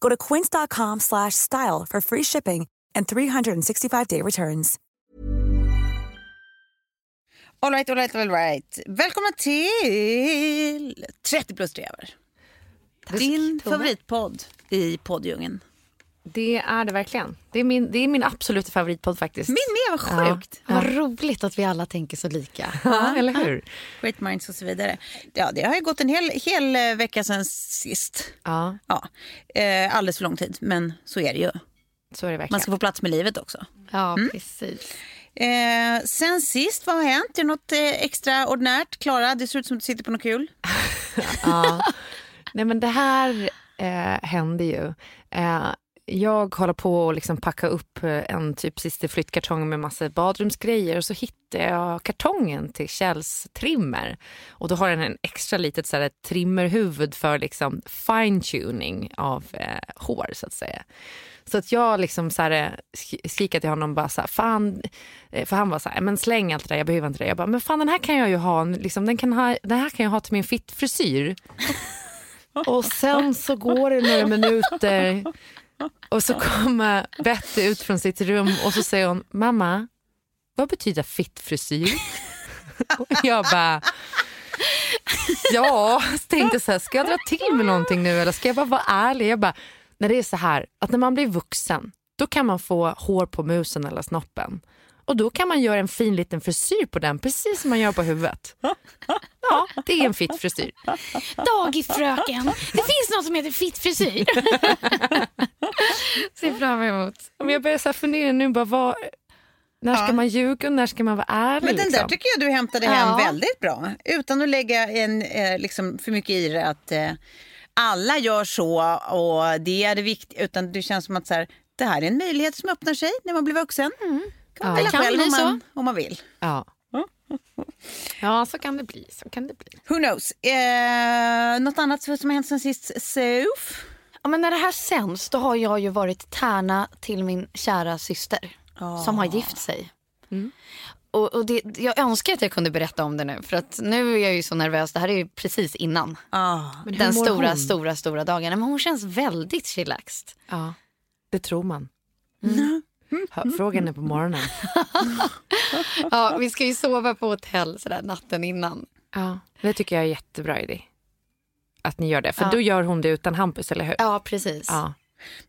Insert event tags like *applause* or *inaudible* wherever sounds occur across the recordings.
Go to quince.com slash style for free shipping and 365-day returns. All right, all right, all right. Välkomna till 30 plus drever. Din Tove. favoritpodd i podddjungeln. Det är det verkligen. Det är min, det är min absoluta favoritpodd faktiskt. Min med, vad sjukt. Ja. Vad roligt att vi alla tänker så lika. *laughs* Ja, eller hur? Great minds och så vidare. Ja, det har ju gått en hel, hel eh, vecka sen sist. Ja, Ja, eh, alldeles för lång tid, men så är det ju. så är det Man verkligen. ska få plats med livet också. Ja, precis. Eh, sen sist, vad har hänt? Är det något eh, extraordinärt? Klara, det ser ut som att du sitter på något kul. *laughs* Ja. Nej, men det här eh, händer ju. Eh, jag håller på att liksom packa upp eh, en typ sista flyttkartong med massa badrumsgrejer och så hittar jag kartongen till Kjells trimmer. Och då har den en extra litet så här, trimmerhuvud för liksom fine tuning av eh, hår så att säga. Så att jag liksom så här, sk- skriker till honom bara så här, fan, eh, för han var så här, men släng allt det där, jag behöver inte det. Jag bara, men fan den här kan jag ju ha, liksom, den, kan ha den här kan jag ha till min fittfrisyr. *laughs* Och sen så går det några minuter och så kommer Betty ut från sitt rum och så säger hon, mamma, vad betyder fittfrisyr? Och jag bara, ja, så tänkte så här, ska jag dra till med någonting nu eller ska jag bara vara ärlig? Jag bara, när det är så här, att när man blir vuxen, då kan man få hår på musen eller snoppen. Och då kan man göra en fin liten frisyr på den, precis som man gör på huvudet. *laughs* Ja, det är en fittfrisyr. Dagisfröken, det finns något som heter fittfrisyr. *laughs* Ser fram emot. Men jag börjar så här fundera nu, bara, vad, när ska Ja. man ljuga och när ska man vara ärlig? Men den liksom? där tycker jag du hämtade hem väldigt bra. Utan att lägga en, eh, liksom för mycket i det att eh, alla gör så och det är det viktiga. Utan det känns som att så här, det här är en möjlighet som öppnar sig när man blir vuxen. Man Ja. välja Det kan själv bli om så. man, om man vill. Ja. ja, så kan det bli. Så kan det bli. Who knows? Eh, något annat som har hänt sen sist? Suf? Ja, men när det här sänds då har jag ju varit tärna till min kära syster som har gift sig. Och, och det, jag önskar att jag kunde berätta om det nu för att nu är jag ju så nervös. Det här är ju precis innan Ah. Hur den stora, hon? stora, stora dagen. Men hon känns väldigt chillaxed. Ja, det tror man. Hör, Frågan är på morgonen. *laughs* Ja, vi ska ju sova på hotell sådär natten innan. Ja, det tycker jag är jättebra idé. Att ni gör det. För Ja. då gör hon det utan Hampus, eller hur? Ja, precis. Ja.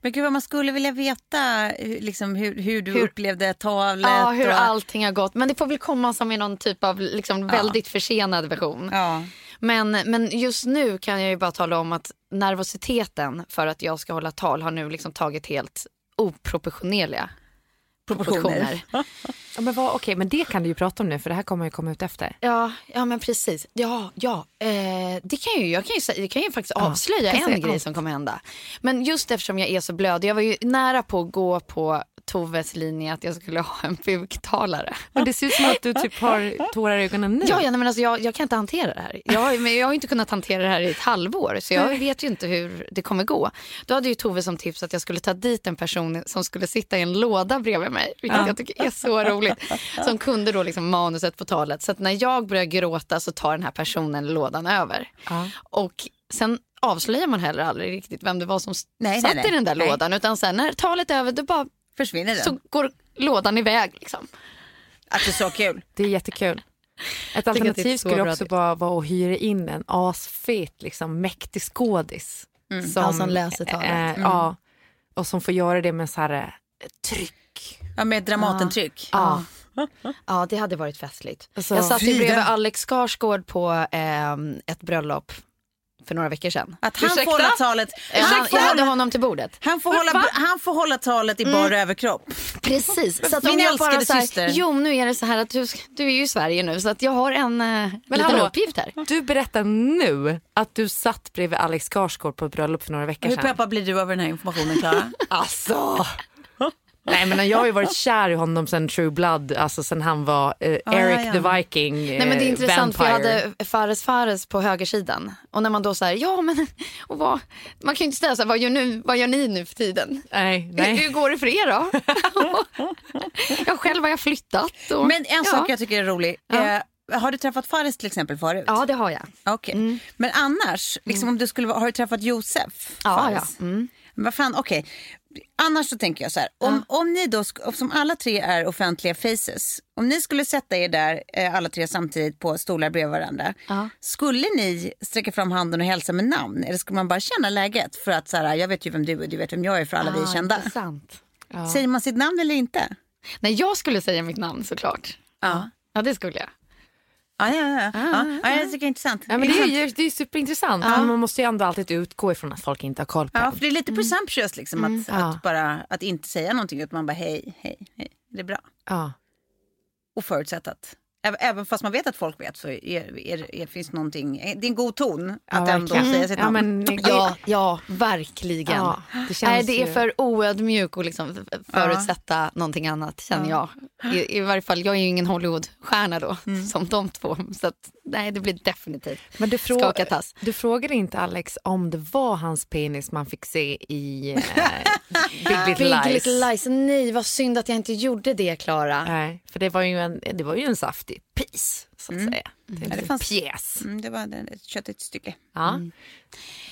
Men gud vad man skulle vilja veta hur- liksom, hur, hur du Hur- upplevde talet. Ja, hur och, allting har gått. Men det får väl komma som i någon typ av liksom väldigt försenad version. Ja. Men, men just nu kan jag ju bara tala om att nervositeten för att jag ska hålla tal har nu liksom tagit helt oproportionerliga proportioner. *laughs* Ja, men, vad, okej, men det kan du ju prata om nu, för det här kommer ju komma ut efter. Ja, ja men precis. Ja, ja. Eh, det kan ju, jag kan ju, jag kan ju faktiskt Ja, avslöja en grej allt. som kommer hända. Men just eftersom jag är så blöd, jag var ju nära på att gå på Toves linje att jag skulle ha en buktalare. *laughs* Men det ser ut som att du typ har tårar i ögonen nu. Ja, ja men alltså, jag, jag kan inte hantera det här. Jag, men jag har inte kunnat hantera det här i ett halvår så jag vet ju inte hur det kommer gå. Då hade ju Tove som tips att jag skulle ta dit en person som skulle sitta i en låda bredvid mig, vilket jag tycker är så roligt. Som kunde då liksom manuset på talet. Så att när jag börjar gråta så tar den här personen lådan över. Och sen avslöjar man heller aldrig riktigt vem det var som Nej, satt nej, nej. i den där lådan. Utan sen när talet är över, då bara Försvinner den? så går lådan iväg. Liksom. Att det är så kul. *laughs* Det är jättekul. Ett alternativ skulle bra också vara, vara att hyra in en asfet, liksom, mäktig skådis. Som, Ja, som läser talet. eh, Ja, och som får göra det med så här, eh, tryck. Ja, med Dramatentryck. Ja. Ja, det hade varit festligt. Alltså, jag satt ju bredvid Alex Skarsgård på ehm, ett bröllop för några veckor sedan. Att han Ursäkta? får hålla talet. Eh, Han jag hade hålla, honom till bordet. han, får hålla, han får hålla talet i bar överkropp. Precis. Så att Min älskade så här, syster. Jo, nu är det så här att du, du är ju i Sverige nu så att jag har en uh, liten hallå. uppgift här. Du berättar nu att du satt bredvid Alex Skarsgård på ett bröllop för några veckor Hur sedan. peppad blir du över den här informationen Klara? *laughs* Alltså! Nej men jag har ju varit kär i honom sen True Blood, alltså sen han var eh, ja, Eric ja. the Viking eh, Nej, men det är intressant för jag vampire. hade Fares Fares på högersidan. Och när man då säger ja men och vad, man kan ju inte säga så här, vad gör, nu, vad gör ni nu för tiden? Nej, Hur, nej. hur går det för er då? *laughs* jag själv har jag flyttat. Och, Men en sak ja. jag tycker är rolig. Eh, har du träffat Fares till exempel förut? Ja, det har jag. Okej. Men annars, liksom om du skulle, vara- har du träffat Josef Ja, Fares? ja. Mm. Men Vad fan, okej. Annars så tänker jag så här, om, om ni då, som alla tre är offentliga faces, om ni skulle sätta er där eh, alla tre samtidigt på stolar bredvid varandra, Ja. skulle ni sträcka fram handen och hälsa med namn? Eller skulle man bara känna läget för att så här, jag vet ju vem du är, du vet vem jag är för alla vi är kända. Intressant. Säger man sitt namn eller inte? Nej, jag skulle säga mitt namn såklart. Ja. Ja, det skulle jag. Ja, ja, ja. ja. ja jag tycker det är intressant. Ja, men det, är, ju- det är superintressant, men man måste ju ändå alltid utgå ifrån att folk inte har koll på Ja, en. för det är lite presumptuous liksom, att, Ja. att bara att inte säga någonting utan man bara hej, hej, hej, det är bra. Ja. Oförutsättat. Även, även fast man vet att folk vet så är, är, är, finns någonting, det är en god ton att Ja, ändå säga sitt Ja, men, *laughs* men, Ja, ja verkligen. Ja, det känns Nej, det är ju- för oödmjuk att liksom förutsätta någonting annat känner jag. I, I varje fall, jag är ju ingen Hollywoodstjärna då *laughs* som de två. Så att, nej, det blir definitivt Men du, frå- skaka tass. du frågade inte Alex om det var hans penis man fick se i eh, *laughs* Big Little Big Lies. Little Lies. Nej, vad synd att jag inte gjorde det, Klara. Nej, för det var ju en, det var ju en saftig piece så att säga. Det, Ja, det det fanns- pjäs. mm, det var ett köttigt stycke. Ja.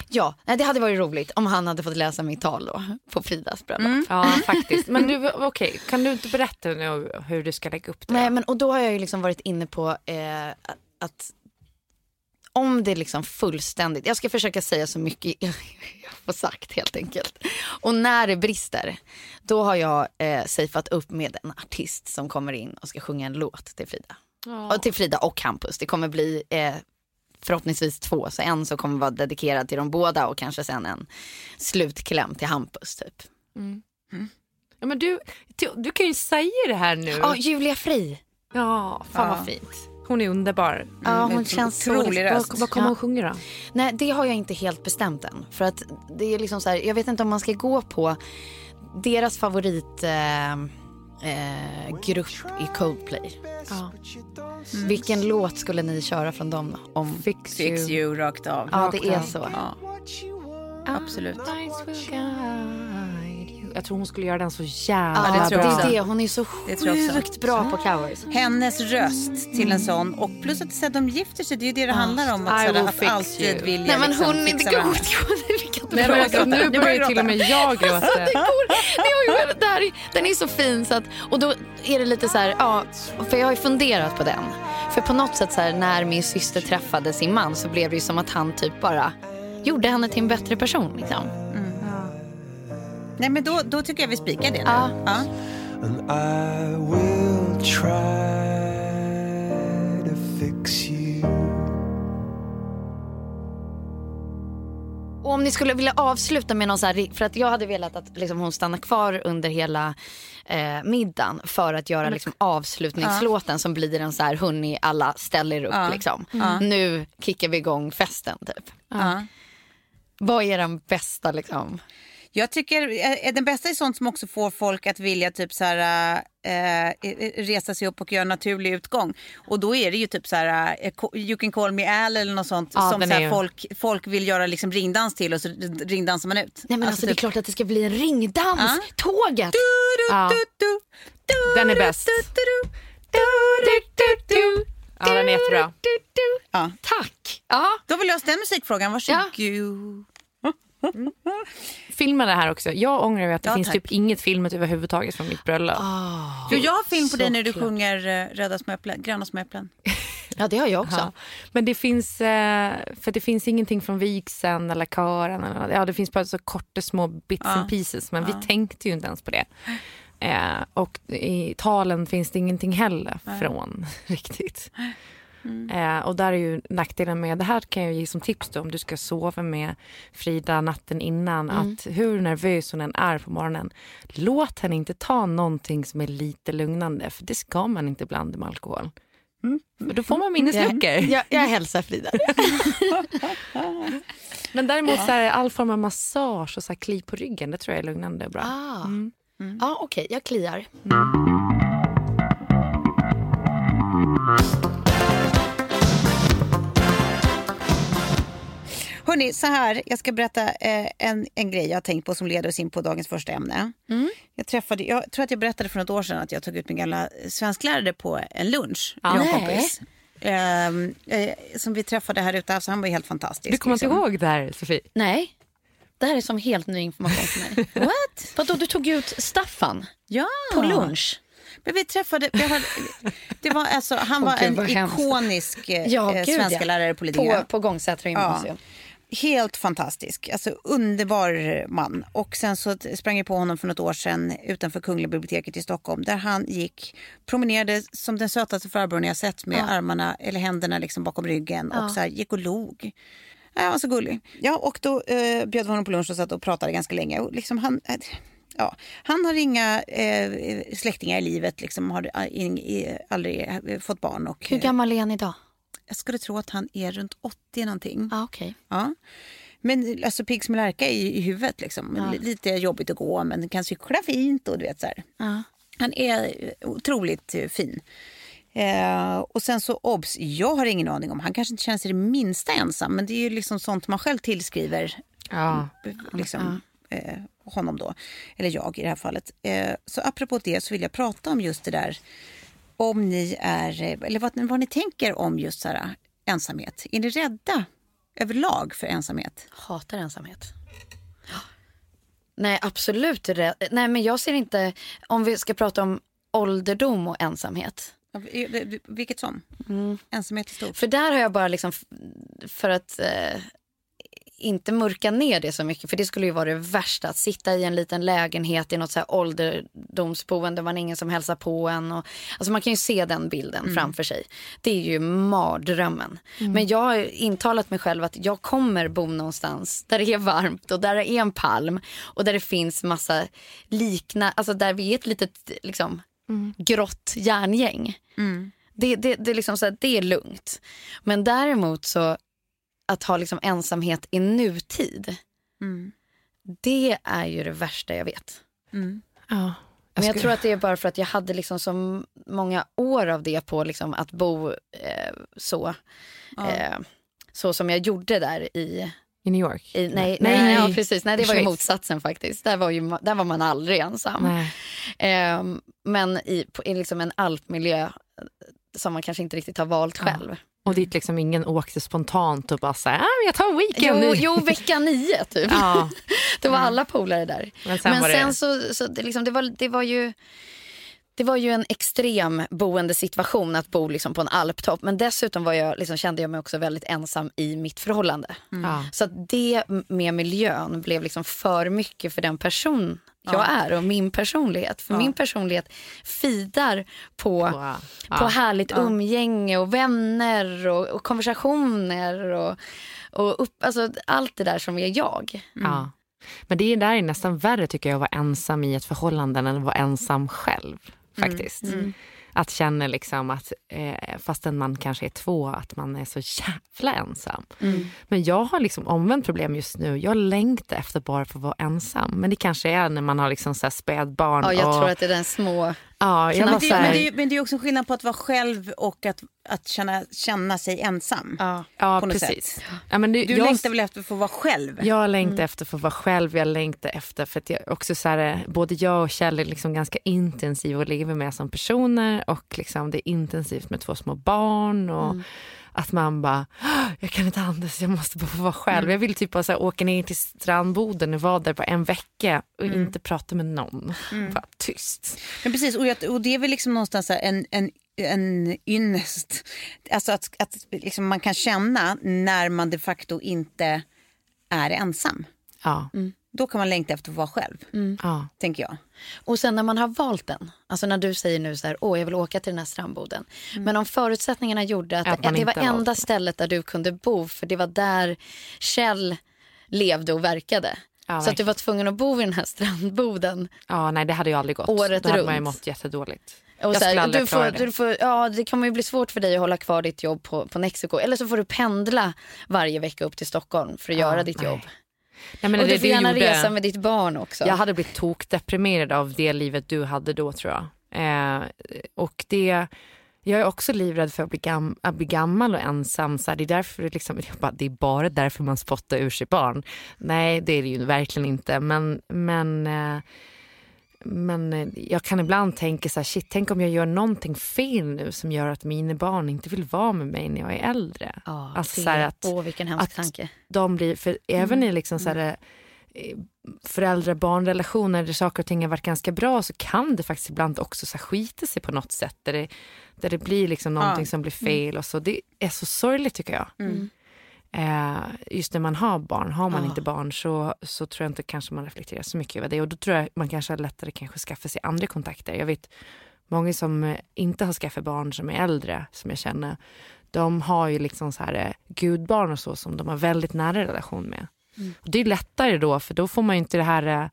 Ja, nej, det hade varit roligt om han hade fått läsa mitt tal då på Fridas bröllop. ja, faktiskt. Men du, okej, kan du inte berätta nu hur du ska lägga upp det? Nej, men och då har jag ju liksom varit inne på eh, att- att om det liksom fullständigt, jag ska försöka säga så mycket *laughs* jag får sagt helt enkelt. Och när det brister, då har jag eh, safeat upp med en artist som kommer in och ska sjunga en låt till Frida. Och till Frida och Campus. Det kommer bli eh, förhoppningsvis två, så en som kommer vara dedikerad till de båda och kanske sen en slutkläm till Hampus typ. Ja, men du, du, kan ju säga det här nu. Ja, Julia Fri. Ja, fan Ja. vad fint. Hon är underbar. Ja, hon en känns så... otrolig röst. Vad, vad kommer hon sjunga då? Nej, det har jag inte helt bestämt än. För att det är liksom så här, jag vet inte om man ska gå på deras favorit eh, eh, grupp i Coldplay. Ja. Vilken låt skulle ni köra från dem? Om... Fix, Fix you rakt av. Ja, det är så. Ja. Absolut. Jag tror hon skulle göra den så jävla Ja, det tror det jag bra. också. är det. Hon är så Det sjukt bra på covers. Hennes röst till en sån och plus att så de gifter sig, det är ju det det handlar om. Att, I så will här, att fix alltid you. vilja Nej men liksom, hon är inte god. *laughs* Nej, men alltså, nu börjar till och med jag gråta. Det går. Det det här, den är så fin så att, och då är det lite så här, ja, för jag har ju funderat på den. För på något sätt så här, när min syster träffade sin man så blev det ju som att han typ bara gjorde henne till en bättre person liksom. Nej men då, då tycker jag vi spikar det nu. Ja. Ja. and I will try to fix you. Och om ni skulle vilja avsluta med någon så här, för att jag hade velat att liksom, hon stannar kvar under hela eh, middagen för att göra liksom, avslutningslåten som blir en så här, hörni alla ställer upp liksom. Nu kickar vi igång festen typ. Ja. Vad är den bästa liksom? Jag tycker eh, den bästa är sånt som också får folk att vilja typ så här, eh, eh, resa sig upp och göra en naturlig utgång. Och då är det ju typ så här, eh, you can call me Al eller något sånt Ja, som så är här, folk, folk vill göra liksom ringdans till och så ringdansar man ut. Nej men alltså, det är typ- klart att det ska bli en ringdans. Ja. Tåget. Ja. Den är bäst. Ja, den är jättebra. Ja. Tack. Ja. Då har vi löst den musikfrågan, varsågod. Filma det här också. Jag ångrar ju att det Ja, finns tack. typ inget filmat överhuvudtaget från mitt bröllop. Jo, jag har film på dig när du Såklart. sjunger eh, Röda små äpplen, gröna små äpplen. *laughs* ja, det har jag också. Ja. Men det finns, eh, för det finns ingenting från vigseln eller kören. Eller, ja, det finns bara så korta små bits Ja. and pieces men vi tänkte ju inte ens på det. *gasps* Eh, och i talen finns det ingenting heller från *laughs* riktigt. *laughs* Eh, och där är ju nackdelen med, det här kan jag ge som tips då om du ska sova med Frida natten innan, att hur nervös hon än är på morgonen, låt henne inte ta någonting som är lite lugnande, för det ska man inte blanda med alkohol. För då får man minnesluckor. Jag, jag hälsar Frida. *laughs* Men däremot så här, all form av massage och så här, kli på ryggen, det tror jag är lugnande och bra. Ah. Ja, okej, jag kliar. Hörni, så här, jag ska berätta eh, en, en grej jag har tänkt på som leder oss in på dagens första ämne. Jag, träffade, jag tror att jag berättade för något år sedan att jag tog ut min gamla svensklärare på en lunch. Ja. jag och en Nej. kompis. Ehm, eh, som vi träffade här ute, alltså han var helt fantastisk. Du kommer inte liksom. ihåg det här, Sofie? Nej, det här är som helt ny information för mig. *laughs* What? Vadå, du tog ut Staffan Ja. på lunch? Men vi träffade, vi hade, det var alltså, han var Åh, gud, en ikonisk eh, Ja, eh, svenska ja. lärare på Lidingö. På, på Gångsätra gymnasium. Helt fantastisk. Alltså underbar man. Och sen så sprang jag på honom för något år sedan utanför Kungliga biblioteket i Stockholm där han gick, promenerade som den sötaste farbrorn jag sett med armarna eller händerna liksom bakom ryggen och så här, gick och log. Ja, Han var så gullig. Ja, och då eh, bjöd vi honom på lunch och satt och pratade ganska länge. Och liksom han, eh, ja, han har inga eh, släktingar i livet, liksom, har eh, ing, eh, aldrig eh, fått barn. Och, Hur gammal är han idag? Jag skulle tro att han är runt 80 någonting. Ah, okej. Ja. Men alltså pigg som lärka i, i huvudet. Liksom. L- Lite jobbigt att gå men kan cykla fint. och du vet så. Ja. Han är eh, otroligt eh, fin. Eh, och sen så obs, jag har ingen aning om, han kanske inte känner sig det minsta ensam men det är ju liksom sånt man själv tillskriver Ja. liksom, eh, honom då, eller jag i det här fallet. Eh, så apropå det så vill jag prata om just det där om ni är, eh, eller vad, vad ni tänker om just så här, ensamhet. Är ni rädda överlag för ensamhet? Hatar ensamhet. Nej, absolut. Nej, men jag ser inte... Om vi ska prata om ålderdom och ensamhet. Vilket som? Ensamhet är stort. För där har jag bara liksom... För att eh, inte mörka ner det så mycket. För det skulle ju vara det värsta. Att sitta i en liten lägenhet i något så här ålderdomsboende. Man ingen som hälsar på en. Och, alltså man kan ju se den bilden framför sig. Det är ju mardrömmen. Men jag har intalat mig själv att jag kommer bo någonstans där det är varmt och där det är en palm. Och där det finns massa likna, alltså där vi är ett litet liksom, grått järngäng. Det, det, det, är liksom så här, det är lugnt. Men däremot så att ha liksom ensamhet i nutid. Det är ju det värsta jag vet. Ja. Men jag tror att det är bara för att jag hade liksom så många år av det på liksom att bo eh, så. Eh, så som jag gjorde där i... I New York? i nej, nej, Nej, nej, nej. Ja, precis. Nej, det var ju motsatsen faktiskt. Där var, ju, där var man aldrig ensam. Nej. Ehm, men i, på, i liksom en alpmiljö eh, som man kanske inte riktigt har valt själv. Och dit liksom ingen åkte spontant och bara så här, ah, jag tar en weekend. Jo, nu." jo, vecka nio typ. Ja. *laughs* Det var alla polare där. Men sen Men sen det- så, så det, liksom, det, var, det var ju det var ju en extrem boendesituation att bo liksom på en alptopp. Men dessutom var jag, liksom, kände jag mig också väldigt ensam i mitt förhållande. Ja. Så att det med miljön blev liksom för mycket för den person jag är och min personlighet. För min personlighet fidar på, På- ja. på härligt umgänge och vänner och, och konversationer och, och upp, alltså, allt det där som är jag. Ja. Men det är där är nästan värre tycker jag att vara ensam i ett förhållande än att vara ensam själv. Faktiskt. Att känna liksom att eh, fastän man kanske är två, att man är så jävla ensam. Mm. Men jag har liksom omvänt problem just nu. Jag längtar efter bara för att vara ensam. Men det kanske är när man har liksom så här spädbarn. Ja, jag och, tror att det är den små... ja, jag Men det, här, men, det, är- men det är också en skillnad på att vara själv och att, att känna, känna sig ensam. Ja. ja, precis. sätt. Ja, men det, Du jag, längtar väl efter att få vara själv? Jag längtar efter att få vara själv. Jag längtar efter för att jag också så här, både jag och Kjell är liksom ganska intensiva och lever med som personer och liksom det är intensivt med två små barn och att man bara, "Ah, jag kan inte andas, jag måste bara få vara själv. Jag vill typ bara så här, åka ner till strandboden och vara där på en vecka och inte prata med någon. Bara tyst. Men precis, och, jag, och det är väl liksom någonstans en, en, en ynnest. Alltså att, att liksom man kan känna när man de facto inte är ensam. Ja, Då kan man längta efter att vara själv, ja. tänker jag. Och sen när man har valt den, alltså när du säger nu så här, åh jag vill åka till den här strandboden. Men om förutsättningarna gjorde att, Att man det var enda stället där du kunde bo, för det var där Kjell levde och verkade. Ja, så att du var tvungen att bo i den här strandboden. ja, nej det hade ju aldrig gått. Året Då hade man ju runt. mått jättedåligt. Och jag så här, du får, det. du får, ja, det kommer ju bli svårt för dig att hålla kvar ditt jobb på, på Mexiko. Eller så får du pendla varje vecka upp till Stockholm för att Ja, göra ditt nej. jobb. Nej, men och det- du får gärna gjorde- resa med ditt barn också. Jag hade blivit tokdeprimerad av det livet du hade då tror jag. Eh, och det, jag är också livrädd för att bli, gam, att bli gammal och ensam. Så här, det, är därför det, liksom, bara, det är bara därför man spottar ur sig barn. Nej, det är det ju verkligen inte. Men, men, eh, men eh, jag kan ibland tänka så här, shit, tänk om jag gör någonting fel nu som gör att mina barn inte vill vara med mig när jag är äldre. Ja, Alltså, så att- åh vilken hemsk att- tanke. de blir, för även i liksom så här, eh, föräldrar-barnrelationer där saker och ting har varit ganska bra så kan det faktiskt ibland också så här skita sig på något sätt. Där det, där det blir liksom någonting som blir fel och så. Det är så sorgligt tycker jag. Eh, just när man har barn. Har man inte barn så, så tror jag inte kanske man reflekterar så mycket över det. Och då tror jag man kanske har lättare kanske skaffa sig andra kontakter. Jag vet många som eh, inte har skaffat barn som är äldre som jag känner. De har ju liksom så här eh, gudbarn och så som de har väldigt nära relation med. Och det är lättare då för då får man ju inte det här eh,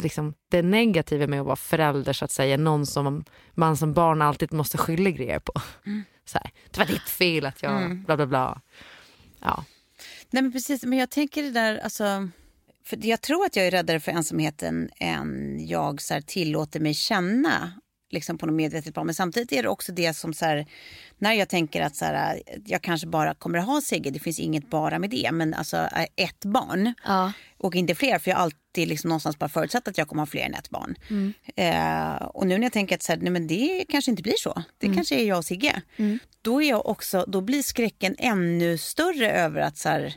liksom, det negativa med att vara förälder så att säga. Någon som man som barn alltid måste skylla grejer på. Så här, det var ditt fel att jag bla bla bla. Ja. Nej men precis, men jag tänker det där, alltså, för jag tror att jag är räddare för ensamheten än jag så här, tillåter mig känna liksom på något medvetet plan. Men samtidigt är det också det som så här, när jag tänker att så här, jag kanske bara kommer att ha Sigge, det finns inget bara med det, men alltså eh, ett barn Ja. och inte fler för jag har alltid liksom någonstans bara förutsatt att jag kommer ha fler än ett barn. Eh, och nu när jag tänker att så här, nej, men det kanske inte blir så, det kanske är jag och Sigge. Då, är jag också, då blir skräcken ännu större över att så här,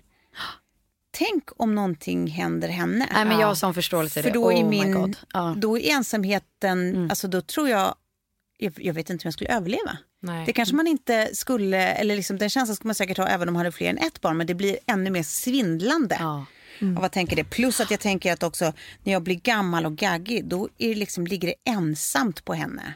tänk om någonting händer henne. Nej, men jag har sån förståelse För det. då är oh min. Ja. då är ensamheten, alltså då tror jag, jag, jag vet inte om jag skulle överleva. Nej. Det kanske man inte skulle, eller liksom, den känslan skulle man säkert ha även om man hade fler än ett barn, men det blir ännu mer svindlande Ja. av att tänka det. Plus att jag tänker att också när jag blir gammal och gaggig, då är det liksom, ligger det ensamt på henne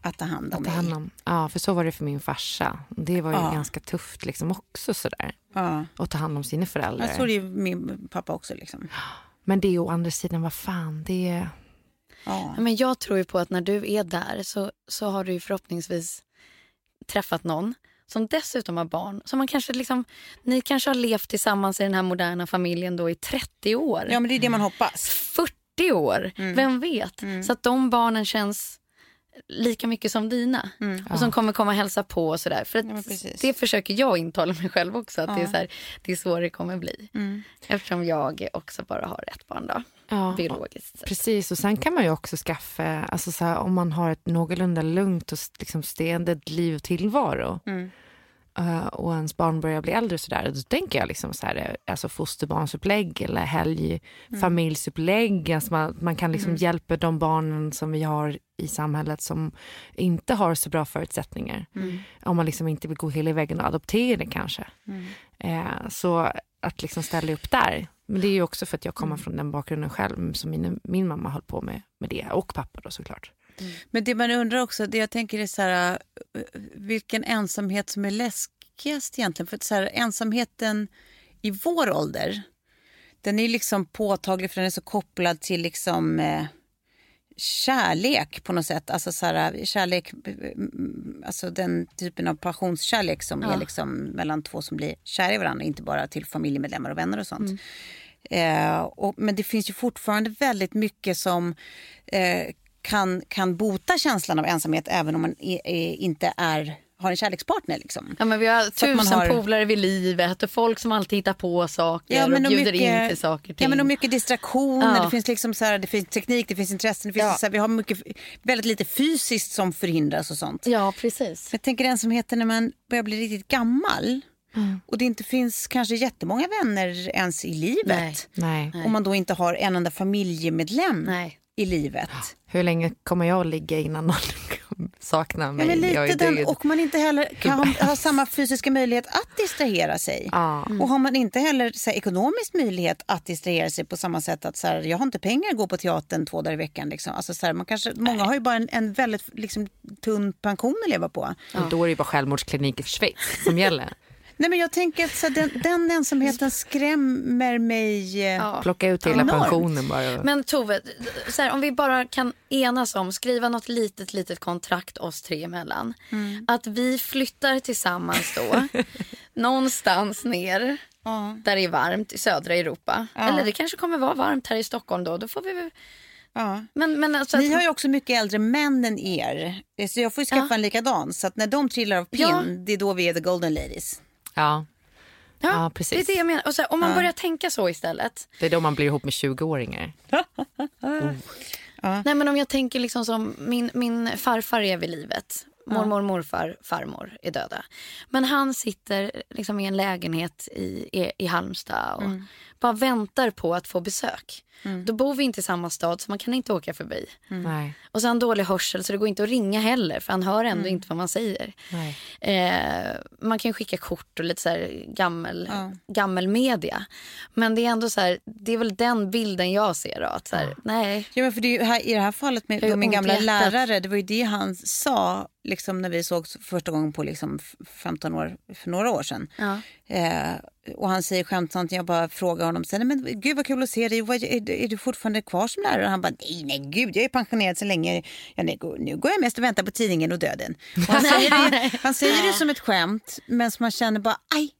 att ta hand om Ta mig. hand om. Ja, för så var det för min farsa. Det var ju Ja. ganska tufft liksom också sådär. Ja. Att ta hand om sina föräldrar. Jag tror det är min pappa också. Liksom. Men det är å andra sidan, vad fan, det är... Ja. Men jag tror ju på att när du är där så, så har du ju förhoppningsvis träffat någon som dessutom har barn. Som man kanske liksom, ni kanske har levt tillsammans i den här moderna familjen då i 30 år. ja, men det är det man hoppas. 40 år, vem vet? Så att de barnen känns lika mycket som dina. Och som kommer komma och hälsa på och sådär. För att Ja, det försöker jag intala mig själv också. Att det, är så här, det är så det kommer bli. Eftersom jag också bara har ett barn då. Ja. Biologiskt sett. Precis, och sen kan man ju också skaffa, alltså så här, om man har ett någorlunda lugnt och liksom ständigt liv och tillvaro eh, och ens barn börjar bli äldre så där, då tänker jag liksom så här, eh, alltså fosterbarnsupplägg eller helgfamiljsupplägg. Alltså man, man kan liksom hjälpa de barnen som vi har i samhället som inte har så bra förutsättningar. Om man liksom inte vill gå hela vägen och adoptera kanske. Eh, så att liksom ställa upp där. Men det är ju också för att jag kommer från den bakgrunden själv som min, min mamma höll på med, med det och pappa då såklart. Men det man undrar också, det jag tänker är så här, eh, vilken ensamhet som är läskigast egentligen. För så här, ensamheten i vår ålder, den är liksom påtaglig för den är så kopplad till liksom, eh, kärlek på något sätt. Alltså så här, kärlek, mm, alltså den typen av passionskärlek som Ja. är liksom mellan två som blir kära i varandra, inte bara till familjemedlemmar och vänner och sånt. Mm. Eh, och, men det finns ju fortfarande väldigt mycket som eh, kan, kan bota känslan av ensamhet även om man i, i, inte är, har en kärlekspartner. Liksom. Ja, men vi har tusen har- polare vid livet och folk som alltid hittar på saker och och bjuder in till saker. Ja, men och mycket distraktioner, Ja. det finns liksom så här, det finns teknik, det finns intressen, det finns Ja. så här, vi har mycket, väldigt lite fysiskt som förhindras och sånt. Ja, precis. Jag tänker heter när man börjar bli riktigt gammal Mm. och det inte finns kanske jättemånga vänner ens i livet. Nej. Nej. Om man då inte har en enda familjemedlem Nej. I livet. Hur länge kommer jag att ligga innan någon *laughs* saknar Ja, mig? men Jag lite den, död. och man inte heller kan ha, samma fysiska möjlighet att distrahera sig. Ja. Och har man inte heller så här, ekonomisk möjlighet att distrahera sig på samma sätt att så här, jag har inte pengar att gå på teatern två dagar i veckan. Liksom. Alltså, så här, man kanske, många har ju bara en, en väldigt liksom, tunn pension att leva på. Och då är det ju bara självmordsklinik i Schweiz som gäller. Nej, men jag tänker att så här, den, den ensamheten skrämmer mig. eh, Ja. Plocka ut hela Enormt. pensionen bara. Men Tove, så här, om vi bara kan enas om, skriva något litet, litet kontrakt oss tre emellan. Mm. Att vi flyttar tillsammans då, *laughs* någonstans ner, Ja. där det är varmt i södra Europa. Ja. Eller det kanske kommer vara varmt här i Stockholm då. Då får vi Ja. men, men alltså, Ni har ju också mycket äldre män än er. Eh, Så jag får ju skaffa Ja. en likadan. Så att när de trillar av pinn, Ja. det är då vi är the golden ladies. Ja, ja, ja, precis. Det är det jag menar. Och så här, om man börjar tänka så istället. det är då man blir ihop med 20-åringar. *laughs* Nej men om jag tänker liksom som min, min farfar är vid livet. Mormor, morfar, farmor är döda. Men han sitter liksom i en lägenhet i, i, i Halmstad och bara väntar på att få besök. Då bor vi inte i samma stad så man kan inte åka förbi. Nej. Och så har han dålig hörsel så det går inte att ringa heller för han hör ändå inte vad man säger. Nej. Eh, man kan skicka kort och lite så här gammel, Ja. gammel media. Men det är ändå så här, det är väl den bilden jag ser då. Att så här, nej. Ja, men för det här, I det här fallet med, med min gamla hjärtat. lärare, det var ju det han sa liksom, när vi såg första gången på liksom, f- 15 år, för några år sedan. Ja. Eh, och han säger skämtsamt, jag bara frågar honom, sen, men gud vad kul att se dig, Vad- är, du- är du fortfarande kvar som lärare? Och han bara, nej, nej gud, jag är pensionerad så länge, ja, nej, nu går jag mest och väntar på tidningen och döden. Och han, säger det, *laughs* han säger det som ett skämt, men som man känner bara, aj,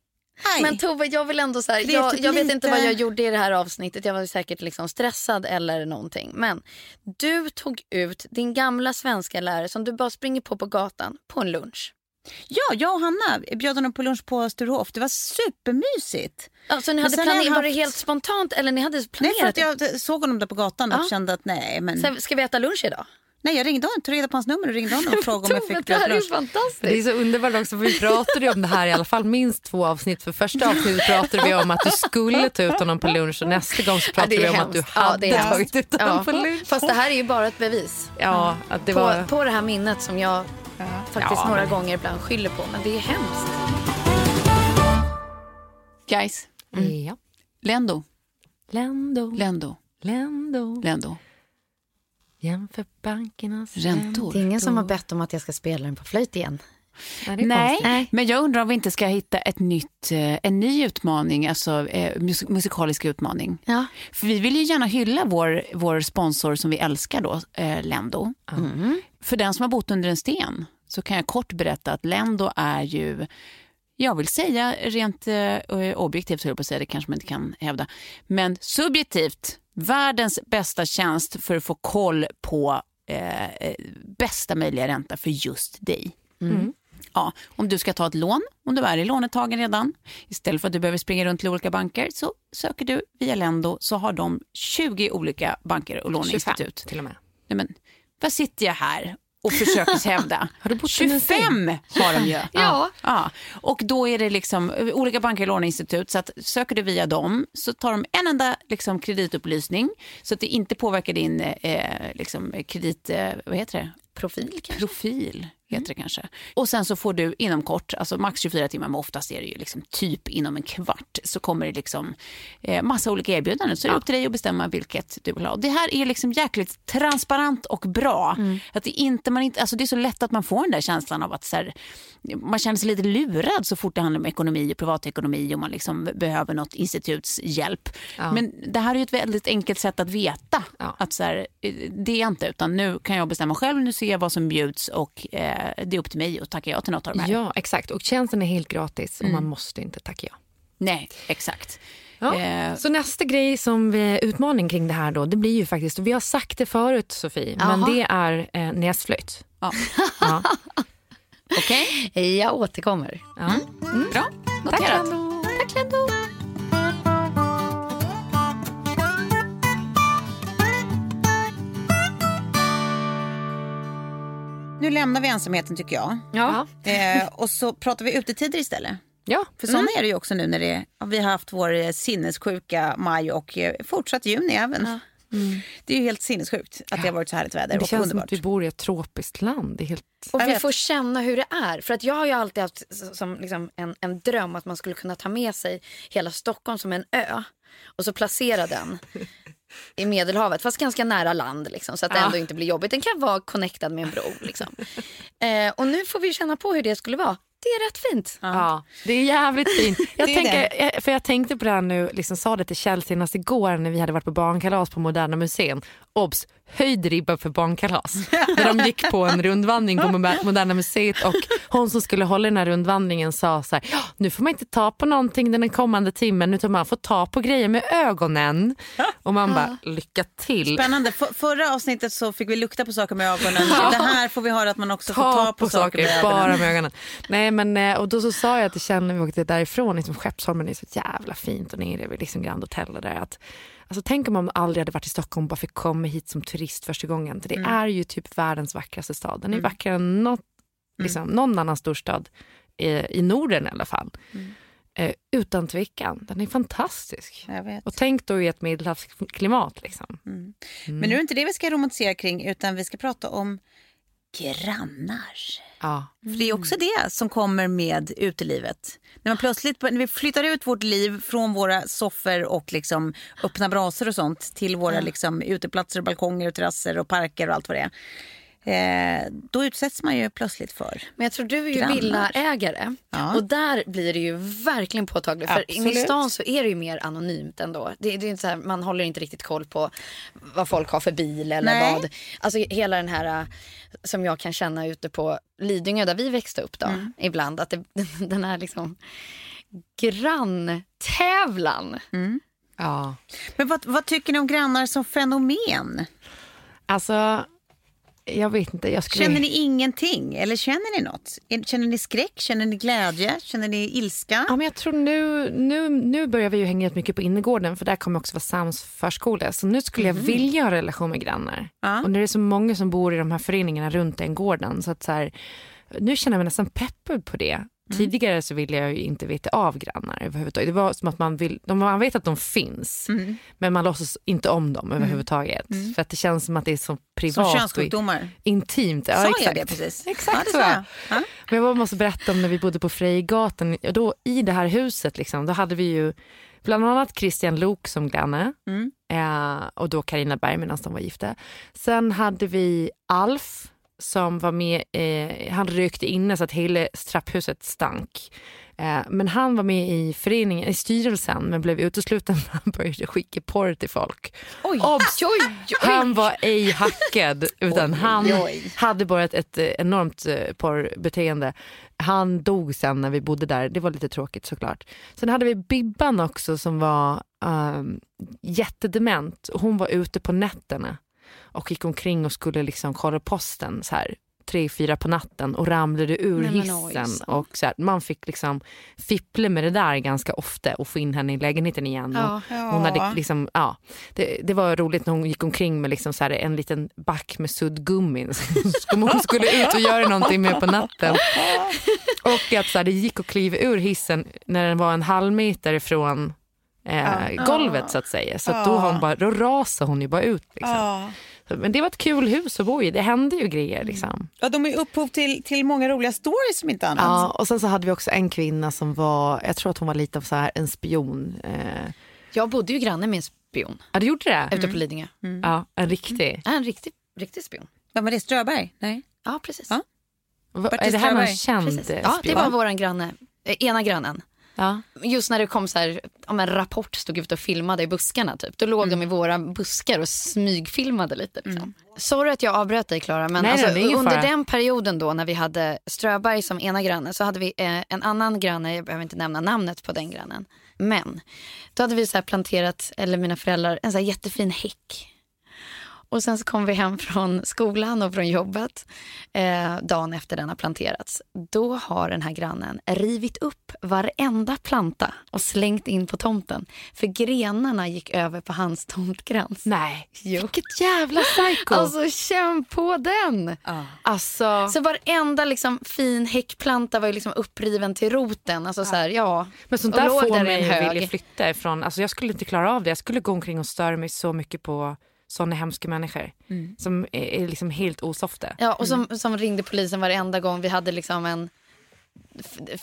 aj. Men Tove, jag vill ändå så här, jag, jag vet inte vad jag gjorde i det här avsnittet. Jag var säkert liksom stressad eller någonting. Men du tog ut din gamla svenska lärare som du bara springer på på gatan på en lunch. Ja, jag och Hanna bjöd honom på lunch på Sturehof. Det var supermysigt. Alltså ni Men hade sen planerat, var det haft- helt spontant eller ni hade Nej, planerat för att det? jag såg honom där på gatan och Ja. kände att nej, men... Så här, ska vi äta lunch idag? Nej, jag ringde honom, tog reda på hans nummer och ringde honom och *laughs* frågade om jag fick det här är fantastiskt. Det är så underbart också för vi pratade ju om det här i alla fall minst två avsnitt. För första avsnittet pratade vi om att du skulle ta ut honom på lunch och nästa gång så Ja, pratade det vi om att du hemskt. Ja, hade hemskt. tagit ut honom Ja. på lunch. Fast det här är ju bara ett bevis. Ja, att det på, var... på det här minnet som jag faktiskt Ja, några men- gånger ibland skyller på. Men det är hemskt. Guys, Ja. Lendo, Lendo, Lendo, Lendo, Lendo. jämför bankernas Räntor. Det är ingen som har bett om att jag ska spela den på flöjt igen. Ja, Nej, konstigt. men jag undrar om vi inte ska hitta ett nytt, eh, en ny utmaning, alltså eh, mus- musikalisk utmaning. Ja. För vi vill ju gärna hylla vår, vår sponsor som vi älskar då, eh, Lendo. Mm. För den som har bott under en sten så kan jag kort berätta att Lendo är ju, jag vill säga rent eh, objektivt, så jag på att säga, det kanske man inte kan hävda, men subjektivt, världens bästa tjänst för att få koll på eh, bästa möjliga ränta för just dig. Ja, om du ska ta ett lån, om du är i lånetagen redan, istället för att du behöver springa runt till olika banker så söker du via Lendo så har de 20 olika banker och 25 låneinstitut. till och med. Nej, men, vad sitter jag här och försöker hävda? *laughs* Har du bott under en 25 har de ju. *laughs* Ja. Ja, och då är det liksom olika banker och låneinstitut. Så att söker du via dem så tar de en enda liksom, kreditupplysning så att det inte påverkar din eh, liksom, kredit... Eh, vad heter det? Profil kanske? Profil. Heter det kanske. Och sen så får du inom kort, alltså max 24 timmar, men oftast är det ju liksom typ inom en kvart, så kommer det liksom eh, massa olika erbjudanden. Så är det upp till dig att bestämma vilket du vill ha. Det här är liksom jäkligt transparent och bra. Att det, inte, man inte, alltså det är så lätt att man får den där känslan av att så här, man känner sig lite lurad så fort det handlar om ekonomi och privatekonomi och man liksom behöver något instituts hjälp. Ja. Men det här är ju ett väldigt enkelt sätt att veta Ja. att så här, eh, det är jag inte utan nu kan jag bestämma själv, nu ser jag vad som bjuds och eh, det är upp till mig att tacka ja till något av de här. Ja, exakt. Och tjänsten är helt gratis och man måste inte tacka ja. Nej, exakt. Ja. Eh, Så nästa grej som vi, utmaning kring det här då, det blir ju faktiskt, och vi har sagt det förut Sofie, men Jaha. det är eh, näsflöjt. ja. Ja. *laughs* Okej, Jag återkommer. Ja. bra. Tack. Lando. Tack Lendo. Nu lämnar vi ensamheten tycker jag. Ja. Eh, och så pratar vi utetider istället. ja. För såna är det ju också nu när det, ja, vi har haft vår eh, sinnessjuka maj och eh, fortsatt juni även. Det är ju helt sinnessjukt att det har varit så härligt väder Det och känns som underbart. att vi bor i ett tropiskt land. Det är helt... Och vi får känna hur det är. För att jag har ju alltid haft som liksom en, en dröm att man skulle kunna ta med sig hela Stockholm som en ö. Och så placera den i Medelhavet, fast ganska nära land. Liksom, så att det Ja. ändå inte blir jobbigt. Den kan vara connectad med en bro. Liksom. *laughs* Eh, och nu får vi känna på hur det skulle vara. Det är rätt fint. Ja, det är jävligt fint. *laughs* Jag tänker, jag- för jag tänkte på det här nu, liksom sa det till Kjell senast igår när vi hade varit på barnkalas på Moderna Museet. Obs! Höjd ribba för barnkalas. när de gick på en rundvandring på Mo- Moderna Museet och hon som skulle hålla den här rundvandringen sa så här, "Ja, nu får man inte ta på någonting den kommande timmen utan man får ta på grejer med ögonen. Och man bara, lycka till. Spännande. För, förra avsnittet så fick vi lukta på saker med ögonen. Det här får vi höra att man också får ta, ta på, saker med bara med ögonen. Nej, men, eh, och då så sa jag till Kjell när vi åkte därifrån, liksom, Skeppsholmen är så jävla fint och nere vid liksom Grand Hotel och där. Att, alltså, tänk om man aldrig hade varit i Stockholm och bara fick komma hit som turist första gången. Det är ju typ världens vackraste stad. Den är vackrare än något, liksom, någon annan storstad eh, i Norden i alla fall. Eh, utan tvekan, den är fantastisk. Jag vet. Och tänk då i ett medelhavsklimat. Liksom. Men nu är det inte det vi ska romantisera kring utan vi ska prata om grannar. Ja. För det är också det som kommer med utelivet. När, man plötsligt, när vi flyttar ut vårt liv från våra soffor och liksom öppna brasor och sånt till våra liksom uteplatser, balkonger, och terrasser och parker och allt vad det är. Eh, då utsätts man ju plötsligt för. Men jag tror du är ju Grannar. villaägare Ja. och där blir det ju verkligen påtagligt. För inne i stan så är det ju mer anonymt ändå. Det, det är inte så här, man håller inte riktigt koll på vad folk har för bil eller Nej. vad. Alltså hela den här äh, som jag kan känna ute på Lidingö där vi växte upp då Mm. ibland. Att det, *laughs* den här liksom granntävlan. ja. Men vad, vad tycker ni om grannar som fenomen? Alltså, jag vet inte. Jag skulle... Känner ni ingenting eller känner ni något? Känner ni skräck? Känner ni glädje? Känner ni ilska? Ja, men jag tror nu, nu, nu börjar vi ju hänga mycket på innergården för där kommer också vara Sams förskola. Så nu skulle jag vilja ha en relation med grannar. Ja. Och det är så många som bor i de här föreningarna runt den gården. Så att så här, nu känner jag mig nästan peppad på det. Tidigare så ville jag ju inte veta av grannar överhuvudtaget. Det var som att man, vill, de, man vet att de finns men man låtsas inte om dem överhuvudtaget. För att det känns som att det är så privat Som könssjukdomar? intimt. Ja, Sa exakt. jag det precis? Exakt ja, så. jag. Ja. Men jag måste berätta om när vi bodde på Frejgatan. Och Då, I det här huset liksom, då hade vi ju bland annat Christian Lok som granne Mm. eh, och då Karina Berg medan de var gifta. Sen hade vi Alf som var med, eh, han rökte inne så att hela trapphuset stank. Eh, men han var med i föreningen, i styrelsen men blev utesluten när han började skicka porr till folk. Oj, Obs! oj, oj. Han var ej hackad utan han oj. hade börjat ett enormt eh, porrbeteende. Han dog sen när vi bodde där. Det var lite tråkigt såklart. Sen hade vi Bibban också som var um, jättedement. Hon var ute på nätterna och gick omkring och skulle liksom kolla posten så här tre, fyra på natten och ramlade ur Nej, hissen. ojsan. och så här, man fick liksom fippla med det där ganska ofta och få in henne i lägenheten igen. Och, Ja. hon hade liksom, ja, det, det var roligt när hon gick omkring med liksom så här en liten back med suddgummin *laughs* som hon skulle ut och göra någonting med på natten. Och att så här, det gick att kliva ur hissen när den var en halv meter ifrån eh, golvet så att säga. Så att då, hon bara, då rasade hon ju bara ut. Liksom. Men det var ett kul hus att bo i. Det hände ju grejer. Liksom. Ja, de är upphov till, till många roliga stories som inte annat. Ja, och sen så hade vi också en kvinna som var, jag tror att hon var lite av så här en spion. Eh, Jag bodde ju granne med en spion ja, du gjorde det? ute på Lidingö. Ja, en riktig. Ja, En riktig, riktig spion. Vem var det? Ströberg? Nej. Ja, precis. Ja. Va, är det här någon känd Precis. eh, Ja, det spion? var våran granne. Eh, ena grannen. Ja. Just när det kom så här, om en rapport stod ute och filmade i buskarna typ. Då låg de i våra buskar och smygfilmade lite. Liksom. Sorry att jag avbröt dig Klara men Nej, alltså, under fara. den perioden då när vi hade Ströberg som ena granne så hade vi eh, en annan granne, jag behöver inte nämna namnet på den grannen. Men då hade vi så planterat, eller mina föräldrar, en så här jättefin häck. Och sen så kom vi hem från skolan och från jobbet eh, dagen efter den har planterats. Då har den här grannen rivit upp varenda planta och slängt in på tomten. För grenarna gick över på hans tomtkrans. Nej, Jo. vilket jävla psycho. Alltså känn på den! Alltså, Så varenda liksom, fin häckplanta var ju liksom uppriven till roten. Alltså, så här, ja. men sånt där får där mig att vilja flytta ifrån. Alltså, jag skulle inte klara av det. Jag skulle gå omkring och störa mig så mycket på såna hemska människor som är, är liksom helt osofta. Ja, och som, som ringde polisen varenda gång vi hade liksom en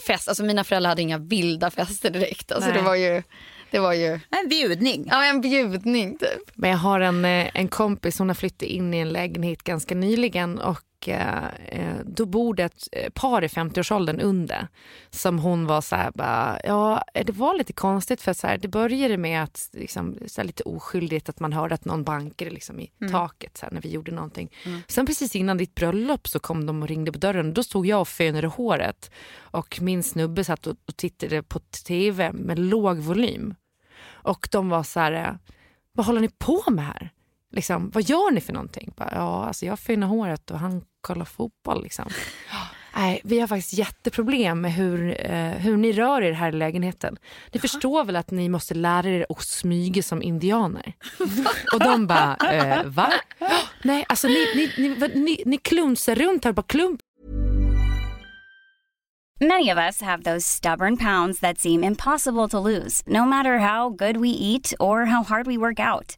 fest. Alltså mina föräldrar hade inga vilda fester direkt. Alltså Nej. det var ju, det var ju En bjudning. ja, en bjudning typ. Men jag har en, eh, en kompis, hon har flyttat in i en lägenhet ganska nyligen och eh, eh, då bor det ett eh, par i 50-årsåldern under som hon var så här, bara, ja det var lite konstigt för så här, det började med att liksom, så här, lite oskyldigt att man hörde att någon bankade liksom, i taket så här, när vi gjorde någonting. Sen precis innan ditt bröllop så kom de och ringde på dörren då stod jag och fönade håret och min snubbe satt och, och tittade på tv med låg volym. Och de var så här, eh, vad håller ni på med här? Liksom, vad gör ni för någonting? Bara, ja, alltså jag fönar håret och han kollar fotboll. Liksom. *gasps* Nej, vi har faktiskt jätteproblem med hur, eh, hur ni rör er här i lägenheten. Ni förstår väl att ni måste lära er att smyga som indianer? *laughs* och de bara, eh, va? *gasps* Nej, alltså ni, ni, ni, ni, ni klunsar runt här bara klump. Many of us have those stubborn pounds that seem impossible to lose, no matter how good we eat or how hard we work out.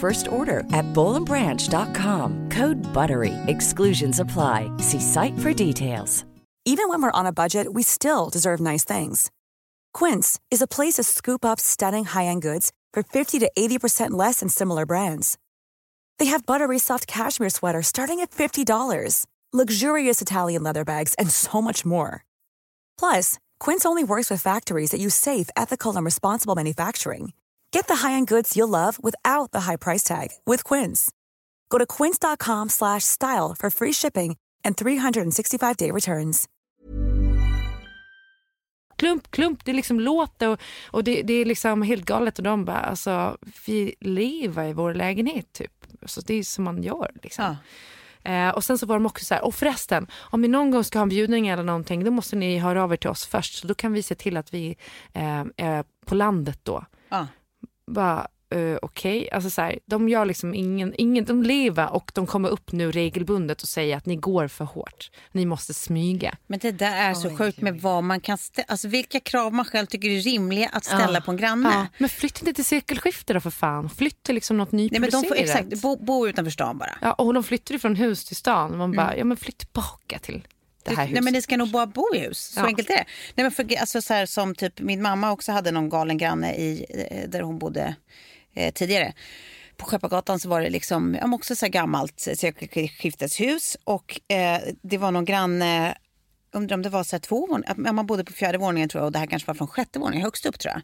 first order at bowlandbranch.com. Code BUTTERY. Exclusions apply. See site for details. Even when we're on a budget, we still deserve nice things. Quince is a place to scoop up stunning high-end goods for 50 to 80% less than similar brands. They have buttery soft cashmere sweaters starting at $50, luxurious Italian leather bags, and so much more. Plus, Quince only works with factories that use safe, ethical, and responsible manufacturing. Get the high-end goods you'll love without the high price tag with Quince. Go to quince.com slash style for free shipping and 365-day returns. klump, klump. Det liksom låter och, och det, det är liksom helt galet. Och de bara, alltså vi lever i vår lägenhet typ. Så det är som man gör liksom. Eh, och sen så var de också så här, och förresten, om ni någon gång ska ha en bjudning eller någonting, då måste ni höra av er till oss först. Så då kan vi se till att vi eh, är på landet då. Ja. Bara, eh, okej, alltså så här, de gör liksom ingen, ingen, de lever och de kommer upp nu regelbundet och säger att ni går för hårt. Ni måste smyga. Men det där är så sjukt med vad man kan stä- alltså vilka krav man själv tycker är rimliga att ställa Ja. på en granne. Men flytta inte till sekelskifte då för fan. Flytta till liksom något Nej, men de nyproducerat. får exakt bo, bo utanför stan bara. Ja, och de flyttar från hus till stan. Man bara, ja men flytt tillbaka till det här Nej, huset. men det ska nog bara bo i hus. Så Ja. enkelt är det. Nej, men för, alltså, så här, som typ min mamma också hade någon galen granne i, eh, där hon bodde eh, tidigare. På Skeppagatan så var det liksom, också så gammalt sekelskifteshus och eh, det var någon granne undrar om det var så här två våningar, man bodde på fjärde våningen tror jag och det här kanske var från sjätte våningen, högst upp tror jag.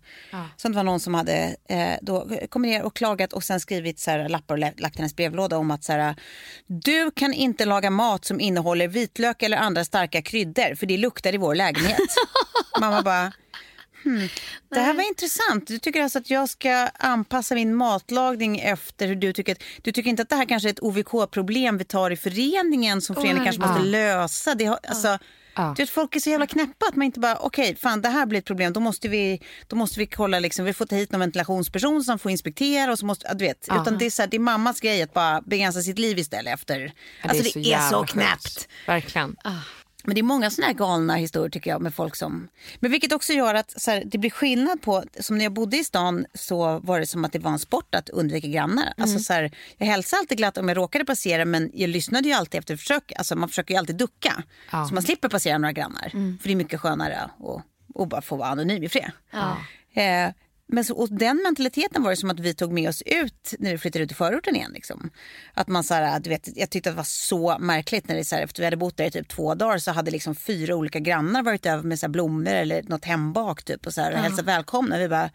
Så det var någon som hade eh, då kommit ner och klagat och sen skrivit så här, lappar och lagt i hennes brevlåda om att så här, du kan inte laga mat som innehåller vitlök eller andra starka kryddor för det luktar i vår lägenhet. *laughs* Mamma bara, hmm, det här var intressant. Du tycker alltså att jag ska anpassa min matlagning efter hur du tycker. Att, du tycker inte att det här kanske är ett OVK-problem vi tar i föreningen som föreningen kanske måste lösa. Det har, alltså, Ja. du vet, folk är så jävla knäppa att man inte bara, okej, fan det här blir ett problem. Då måste vi, då måste vi kolla, liksom, vi får ta hit någon ventilationsperson som får inspektera. Och så måste, ja, du vet, utan det är, så här, det är mammas grej att bara begränsa sitt liv istället efter. Ja, alltså det är så, jävla sjukt. knäppt. Verkligen. Men det är många såna här galna historier tycker jag med folk som... Men vilket också gör att så här, det blir skillnad på... Som när jag bodde i stan så var det som att det var en sport att undvika grannar. Alltså, så här, jag hälsade alltid glatt om jag råkade passera men jag lyssnade ju alltid efter försök. Alltså, man försöker ju alltid ducka. Så man slipper passera några grannar. För det är mycket skönare att och bara få vara anonym i fred. Eh, men så, och den mentaliteten var det som att vi tog med oss ut när vi flyttade ut i förorten igen. Liksom. Att man, så här, du vet, jag tyckte att det var så märkligt när det, så här, efter vi hade bott där i typ två dagar så hade liksom fyra olika grannar varit över med så här, blommor eller något hembak typ, och, så här, och hälsat välkomna. Vi bara,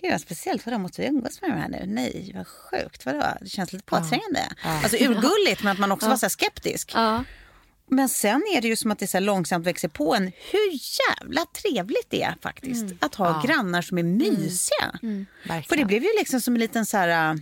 gud vad speciellt, vadå måste vi umgås med de här nu? Nej, vad sjukt, vadå? Det känns lite påträngande. Alltså urgulligt men att man också var så skeptisk. Ja. Men sen är det ju som att det så långsamt växer på en. Hur jävla trevligt det är faktiskt att ha grannar som är mysiga. För det blev ju liksom som en liten så här...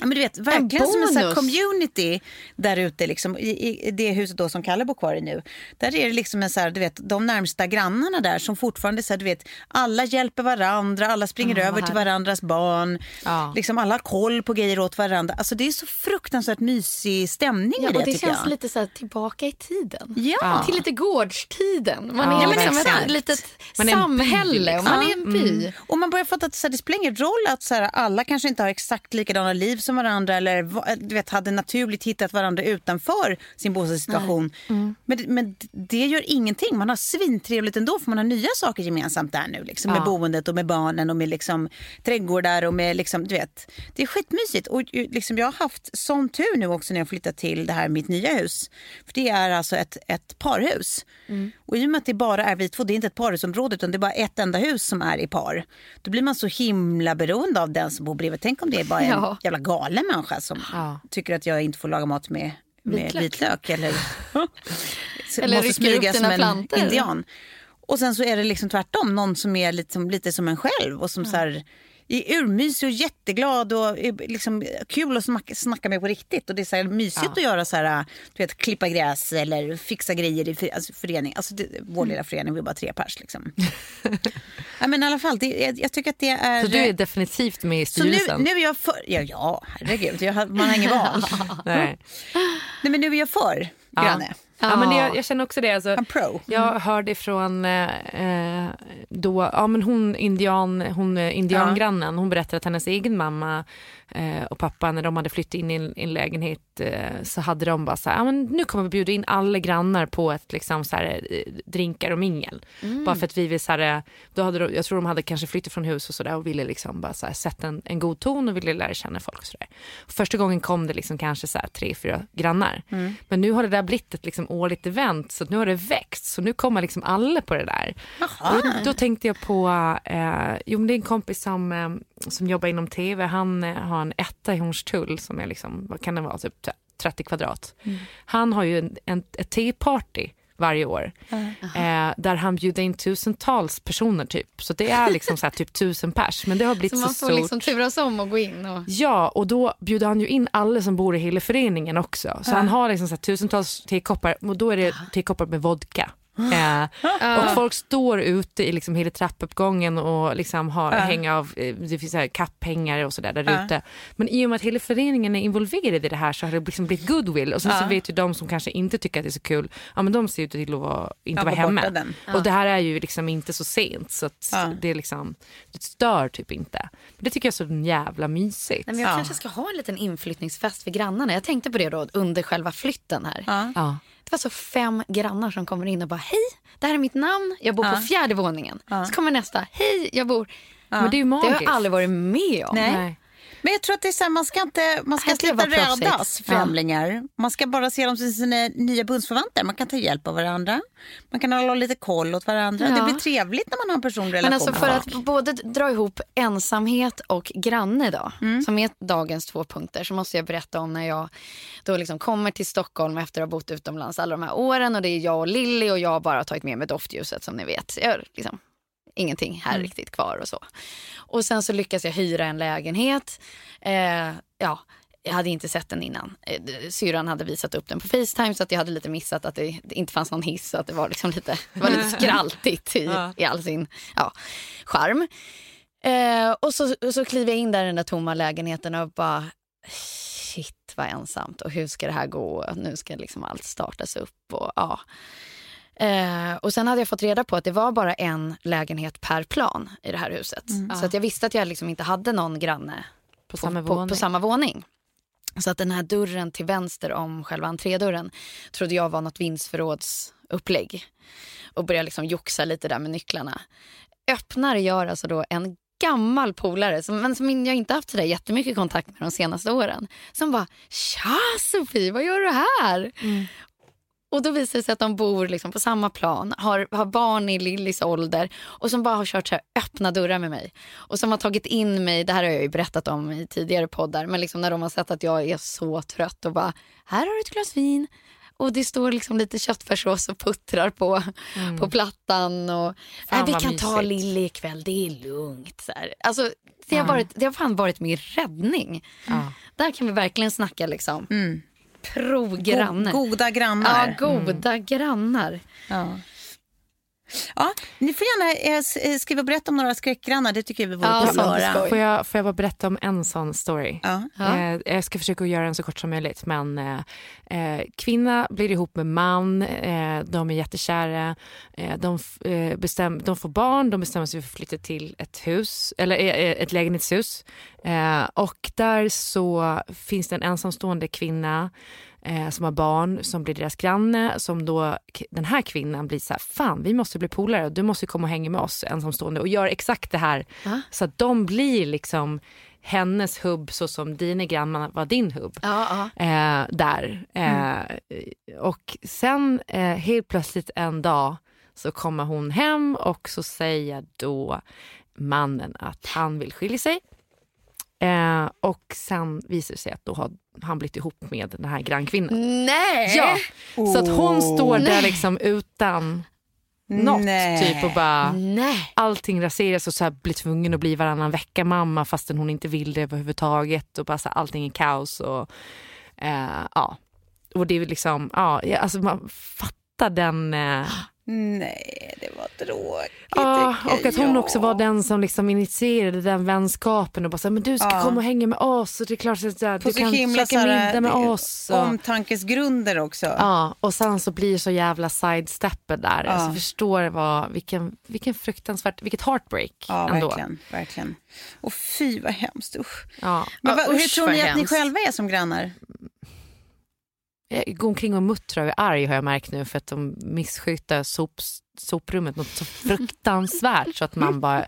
Ja, men du vet, verkligen som en så här community där ute. Liksom, i, I det huset då som Kalle bor kvar i nu. Där är det liksom en så här, du vet, de närmsta grannarna där som fortfarande så här, du vet, alla hjälper varandra, alla springer över till varandras barn. Ja. Liksom, alla har koll på grejer åt varandra. Alltså, det är så fruktansvärt mysig stämning Ja, i det, och det känns jag. lite så här tillbaka i tiden. Ja. Till lite gårdstiden. Man Ja, är men liksom ett litet Man är en by, samhälle och man är en by. Och man börjar fatta att så här, det spelar ingen roll att så här, alla kanske inte har exakt likadana liv som varandra eller va- du vet, hade naturligt hittat varandra utanför sin bostadssituation. Men, det- men det gör ingenting. Man har svintrevligt ändå för man har nya saker gemensamt där nu. Liksom, Med Ja. boendet och med barnen och med liksom, trädgårdar och med liksom, du vet. Det är skitmysigt. Och liksom, jag har haft sån tur nu också när jag flyttat till det här mitt nya hus. För det är alltså ett, ett parhus. Och i och med att det bara är vi två, det är inte ett parhusområde utan det är bara ett enda hus som är i par. Då blir man så himla beroende av den som bor bredvid. Tänk om det är bara en Ja. jävla galen människa som Ja. tycker att jag inte får laga mat med, med vitlök. Vitlök. eller, *laughs* Eller måste smyga som en plantor. indian. Och sen så är det liksom tvärtom, någon som är lite som, lite som en själv och som så här, är urmysig och jätteglad och liksom kul att snacka, snacka med på riktigt. Och det är så mysigt att göra så här, du vet, klippa gräs eller fixa grejer i alltså förening. Alltså det, vår lilla förening, vi är bara tre pers liksom. *laughs* ja, men i alla fall, det, jag, jag tycker att det är... Så du är definitivt med i så nu, styrelsen? nu är jag för... Ja, ja herregud, jag, man har ingen *laughs* val. Nej. Nej, men nu är jag för granne. Ja, men det, jag, jag känner också det. Alltså, I'm pro. Jag hörde ifrån eh, eh, då, ja, men hon, indian, hon eh, indiangrannen, hon berättade att hennes egen mamma eh, och pappa när de hade flyttat in i en, lägenhet eh, så hade de bara så här, ja, men nu kommer vi bjuda in alla grannar på ett liksom, så här, eh, drinkar och mingel. Bara för att vi vill så här, då hade de, jag tror de hade kanske flyttat från hus och sådär och ville liksom bara så här, sätta en, en god ton och ville lära känna folk. Och så där. Första gången kom det liksom kanske så här, tre, fyra grannar. Men nu har det där blivit ett liksom, årligt event så nu har det växt. Så nu kommer liksom alla på det där. Och Då, tänkte jag på, eh, jo men det är en kompis som, eh, som jobbar inom tv, han eh, har en etta i Hornstull som är liksom, vad kan det vara, typ 30 kvadrat. Han har ju en, en, ett teparty varje år. Eh, där han bjuder in tusentals personer typ. Så det är liksom så här, typ tusen pers. Men det har blivit Så så, man får stort. liksom turas om och gå in. Och... Ja, och då bjuder han ju in alla som bor i hela föreningen också. Så han har liksom så här tusentals tekoppar och då är det tekoppar med vodka. Eh, och folk står ute i liksom hela trappuppgången och liksom har häng av, eh, det finns så här kapphängare och sådär där ute. Men i och med att hela föreningen är involverad i det här så har det liksom blivit goodwill. Och sen så vet ju de som kanske inte tycker att det är så kul, ja men de ser ut till att vara, inte Ja, vara hemma. Och det här är ju liksom inte så sent så det är liksom, det stör typ inte. Men det tycker jag är så jävla mysigt. Nej, men jag Ja. kanske ska ha en liten inflyttningsfest för grannarna. Jag tänkte på det då under själva flytten här. Det var så fem grannar som kommer in och bara hej, det här är mitt namn, jag bor på fjärde våningen. Så kommer nästa, hej, jag bor... Men det är ju Det har jag aldrig varit med om. Nej. Men jag tror att det är så här, man ska, inte, man ska sluta rädas främlingar. Man ska bara se dem som sina nya bundsförvanter. Man kan ta hjälp av varandra. Man kan hålla lite koll åt varandra. Ja. Det blir trevligt när man har en personlig relation. Men alltså för att både dra ihop ensamhet och granne då, Mm. som är dagens två punkter, så måste jag berätta om när jag då liksom kommer till Stockholm efter att ha bott utomlands alla de här åren och det är jag och Lilly och jag har bara tagit med mig doftljuset som ni vet. Jag liksom ingenting här riktigt kvar och så. Och sen så lyckas jag hyra en lägenhet. Eh, ja, jag hade inte sett den innan. Eh, Syrran hade visat upp den på Facetime så att jag hade lite missat att det, inte fanns någon hiss. Så att det var liksom lite, det var lite *laughs* skraltigt i, i all sin ja, charm. Eh, och så, så kliver jag in där i den där tomma lägenheten och bara shit vad ensamt och hur ska det här gå? Nu ska liksom allt startas upp och ja. Eh, och sen hade jag fått reda på att det var bara en lägenhet per plan i det här huset. Så att jag visste att jag liksom inte hade någon granne På samma på, våning. på samma våning. Så att den här dörren till vänster om själva entrédörren trodde jag var något vindsförrådsupplägg. Och började liksom joxa lite där med nycklarna. Öppnar gör alltså då en gammal polare, som, men som jag inte haft så där jättemycket kontakt med de senaste åren. Som bara, tja Sofie, vad gör du här? Och då visar det sig att de bor liksom på samma plan, har, har barn i Lillys ålder och som bara har kört så här öppna dörrar med mig. Och som har tagit in mig, det här har jag ju berättat om i tidigare poddar, men liksom när de har sett att jag är så trött och bara, här har du ett glas vin. Och det står liksom lite köttfärssås och puttrar på, på plattan. Och, Mm. "Nej, vi kan ta mysigt." Lilly ikväll, det är lugnt. Så här. Alltså, det, har varit, det har fan varit min räddning. Ja. Där kan vi verkligen snacka liksom. Mm. Pro-granne. Go- goda grannar. Ja, goda grannar. Ja. Ja, ni får gärna eh, eh, skriva och berätta om några skräckgrannar. Det tycker vi vore Ja, kul att höra. Får jag, får jag bara berätta om en sån story? Ja. Ja. Eh, jag ska försöka göra den så kort som möjligt. Men eh, eh, kvinna blir ihop med man, eh, de är jättekära, eh, de, eh, bestäm, de får barn, de bestämmer sig för att flytta till ett hus, eller ett lägenhetshus. Eh, och där så finns det en ensamstående kvinna eh, som har barn som blir deras granne som då den här kvinnan blir så här, fan vi måste bli polare, du måste komma och hänga med oss ensamstående och gör exakt det här Va? så att de blir liksom hennes hubb så som dina grannar var din hubb. Ja, ja. Eh, där. Eh, Och sen eh, helt plötsligt en dag så kommer hon hem och så säger då mannen att han vill skilja sig. Eh, och sen visar det sig att då har han blivit ihop med den här grannkvinnan. Nej! Ja, så att hon står där Nej. liksom utan något Nej. typ och bara Nej. allting raseras och så här blir tvungen att bli varannan vecka mamma fastän hon inte vill det överhuvudtaget och bara så här, allting är kaos och eh, ja. Och det är liksom, ja, alltså man fattar den eh, Nej, det var tråkigt. Tycker och att hon också var den som liksom initierade den vänskapen och bara så här, men du ska Ja. komma och hänga med oss och det är klart så så här, På du så kan himla käka så middag med eh, oss. Och, Omtankesgrunder också. ja, och sen så blir det så jävla sidestepper där. Ja. Alltså förstår vad, vilken, vilken fruktansvärt, vilket heartbreak Ja, ändå. verkligen. verkligen. Och fy vad hemskt. Usch. Ja. Men Ja, vad, hur usch, tror ni att ni hemskt. själva är som grannar? Jag går omkring och muttrar och är arg har jag märkt nu för att de missköter sop, soprummet något så fruktansvärt så att man bara